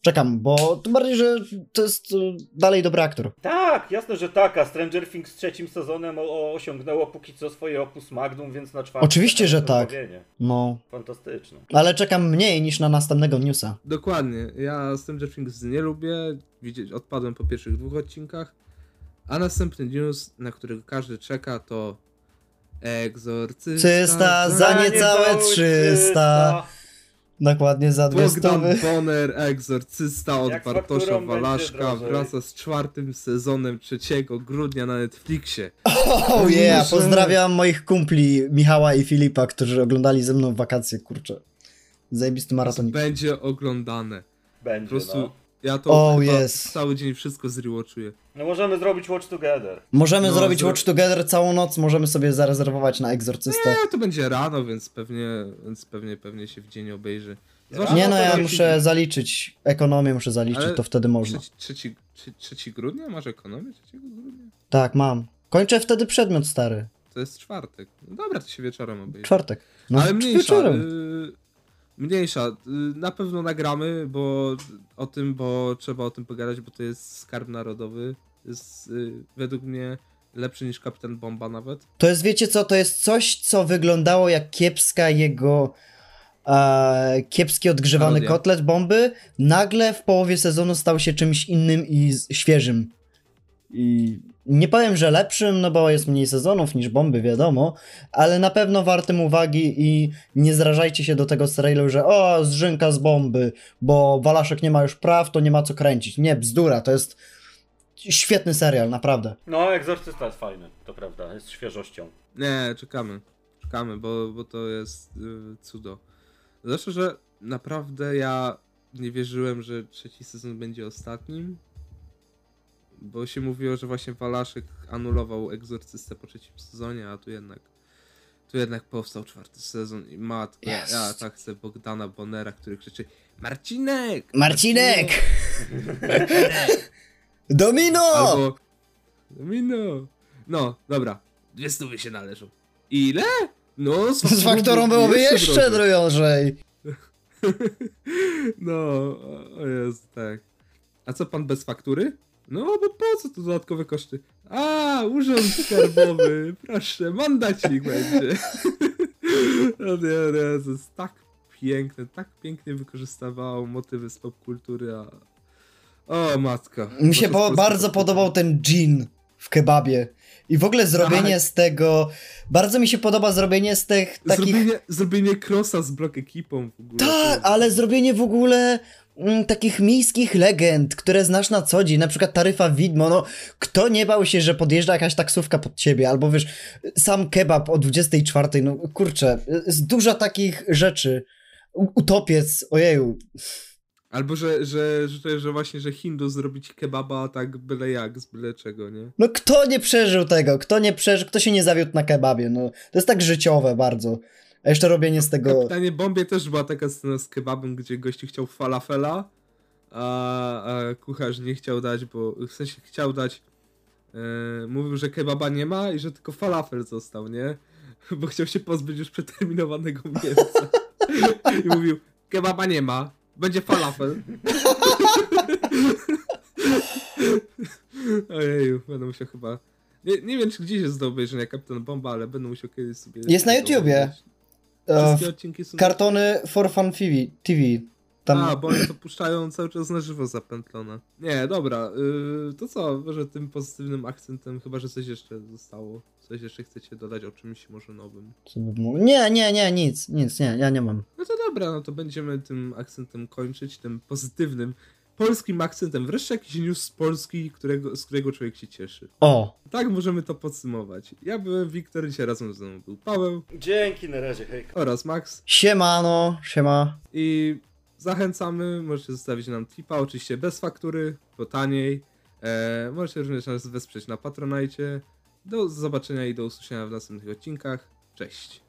Czekam, bo tym bardziej, że to jest e, dalej dobry aktor. Tak, jasne, że tak, a Stranger Things z trzecim sezonem o, o, osiągnęło póki co swoje opus magnum, więc na czwartym... Oczywiście, że tak. No, Fantastyczne. ale czekam mniej niż na następnego newsa. Dokładnie. Ja Stranger Things nie lubię. Widzieć, odpadłem po pierwszych dwóch odcinkach. A następny news, na który każdy czeka, to Egzorcysta. Cysta za A, niecałe cały 300. Dokładnie za Bogdan dwustowy. Bonner, Egzorcysta od Jak Bartosza Walaszka wraca z czwartym sezonem 3 grudnia na Netflixie. Oh yeah, pozdrawiam moich kumpli Michała i Filipa, którzy oglądali ze mną wakacje, kurczę. Zajebisty maratonik. Będzie oglądane. Po Będzie, prostu no. Ja to Oh, chyba yes. cały dzień wszystko zrewatchuję. No możemy zrobić Watch Together. Możemy No, zrobić zro- Watch Together całą noc, możemy sobie zarezerwować na egzorcystę. Nie, to będzie rano, więc pewnie, więc pewnie, pewnie się w dzień obejrzy. Zwłaszcza, Nie no, ja muszę zaliczyć, ekonomię muszę zaliczyć, Ale to wtedy można. Trzeci, trzeci, trzeci, trzeci grudnia? Masz ekonomię 3 grudnia? Tak, mam. Kończę wtedy przedmiot stary. To jest czwartek. No dobra, to się wieczorem obejrzy. Czwartek. No, Ale mniejsza. wieczorem. Y, mniejsza. Y, na pewno nagramy, bo o tym, bo trzeba o tym pogadać, bo to jest skarb narodowy. Jest y, według mnie lepszy niż Kapitan Bomba nawet. To jest, wiecie co, to jest coś, co wyglądało jak kiepska jego e, kiepski odgrzewany Parodia. kotlet bomby, nagle w połowie sezonu stał się czymś innym i świeżym. I nie powiem, że lepszym, no bo jest mniej sezonów niż bomby, wiadomo, ale na pewno wartym uwagi i nie zrażajcie się do tego serialu, że o, zrzynka z bomby, bo Walaszek nie ma już praw, to nie ma co kręcić. Nie, bzdura, to jest świetny serial, naprawdę. No, Egzorcysta jest fajny, to prawda, jest świeżością. Nie, czekamy. Czekamy, bo, bo to jest y, cudo. Zresztą, że naprawdę ja nie wierzyłem, że trzeci sezon będzie ostatnim. Bo się mówiło, że właśnie Walaszek anulował egzorcystę po trzecim sezonie, a tu jednak tu jednak powstał czwarty sezon i matko, ja, Jest. ja tak chcę Bogdana Bonera, który krzyczy Marcinek! Marcinek! Domino! Albo Domino! No, dobra. Dwie stówy się należą. Ile? No, Z faktorą byłoby jeszcze drożej. No, o jest, tak. A co pan bez faktury? No, bo po co tu dodatkowe koszty? A, urząd skarbowy, proszę, mandacik będzie. No nie, nie, to jest tak piękne, tak pięknie wykorzystywało motywy z popkultury, a... O, matka. Mi się To po, bardzo podobał ten gin w kebabie. I w ogóle zrobienie Tak. z tego. Bardzo mi się podoba zrobienie z tych takich. Zrobienie, zrobienie crossa z blok ekipą w ogóle. Tak, to- ale zrobienie w ogóle takich miejskich legend, które znasz na co dzień, na przykład taryfa widmo, no kto nie bał się, że podjeżdża jakaś taksówka pod ciebie, albo wiesz, sam kebab o 24, no kurczę, jest dużo takich rzeczy. Utopiec, ojeju. Albo, że, że, że, że właśnie, że Hindu zrobić kebaba tak byle jak, z byle czego, nie? No kto nie przeżył tego? Kto nie przeżył, kto się nie zawiódł na kebabie? No, to jest tak życiowe bardzo. A jeszcze robienie z W tego... Kapitanie Bombie też była taka scena z kebabem, gdzie gościu chciał falafela, a, a kucharz nie chciał dać, bo w sensie chciał dać, e, mówił, że kebaba nie ma i że tylko falafel został, nie? Bo chciał się pozbyć już przeterminowanego mięsa. I mówił, kebaba nie ma, będzie falafel. Ojeju, będę musiał chyba... Nie, nie wiem, czy gdzieś jest do obejrzenia Kapitan Bomba, ale będę musiał kiedyś sobie... Jest na YouTubie. obejrzeć. E, Wszystkie odcinki są... kartony for fun TV. TV. Tam... A, bo oni to puszczają cały czas na żywo zapętlone. Nie, dobra, yy, to co, może tym pozytywnym akcentem, chyba że coś jeszcze zostało. Coś jeszcze chcecie dodać o czymś może nowym. Nie, nie, nie, nic, nic, nie, ja nie mam. No to dobra, no to będziemy tym akcentem kończyć, tym pozytywnym, polskim akcentem. Wreszcie jakiś news z Polski, którego, z którego człowiek się cieszy. O, Tak możemy to podsumować. Ja byłem Wiktor, dzisiaj razem ze mną był Paweł Dzięki, na razie, hej. oraz Max. siemano, siema. I zachęcamy, możecie zostawić nam tipa, oczywiście bez faktury, bo taniej. E, możecie również nas wesprzeć na Patronajcie. Do zobaczenia i do usłyszenia w następnych odcinkach. Cześć!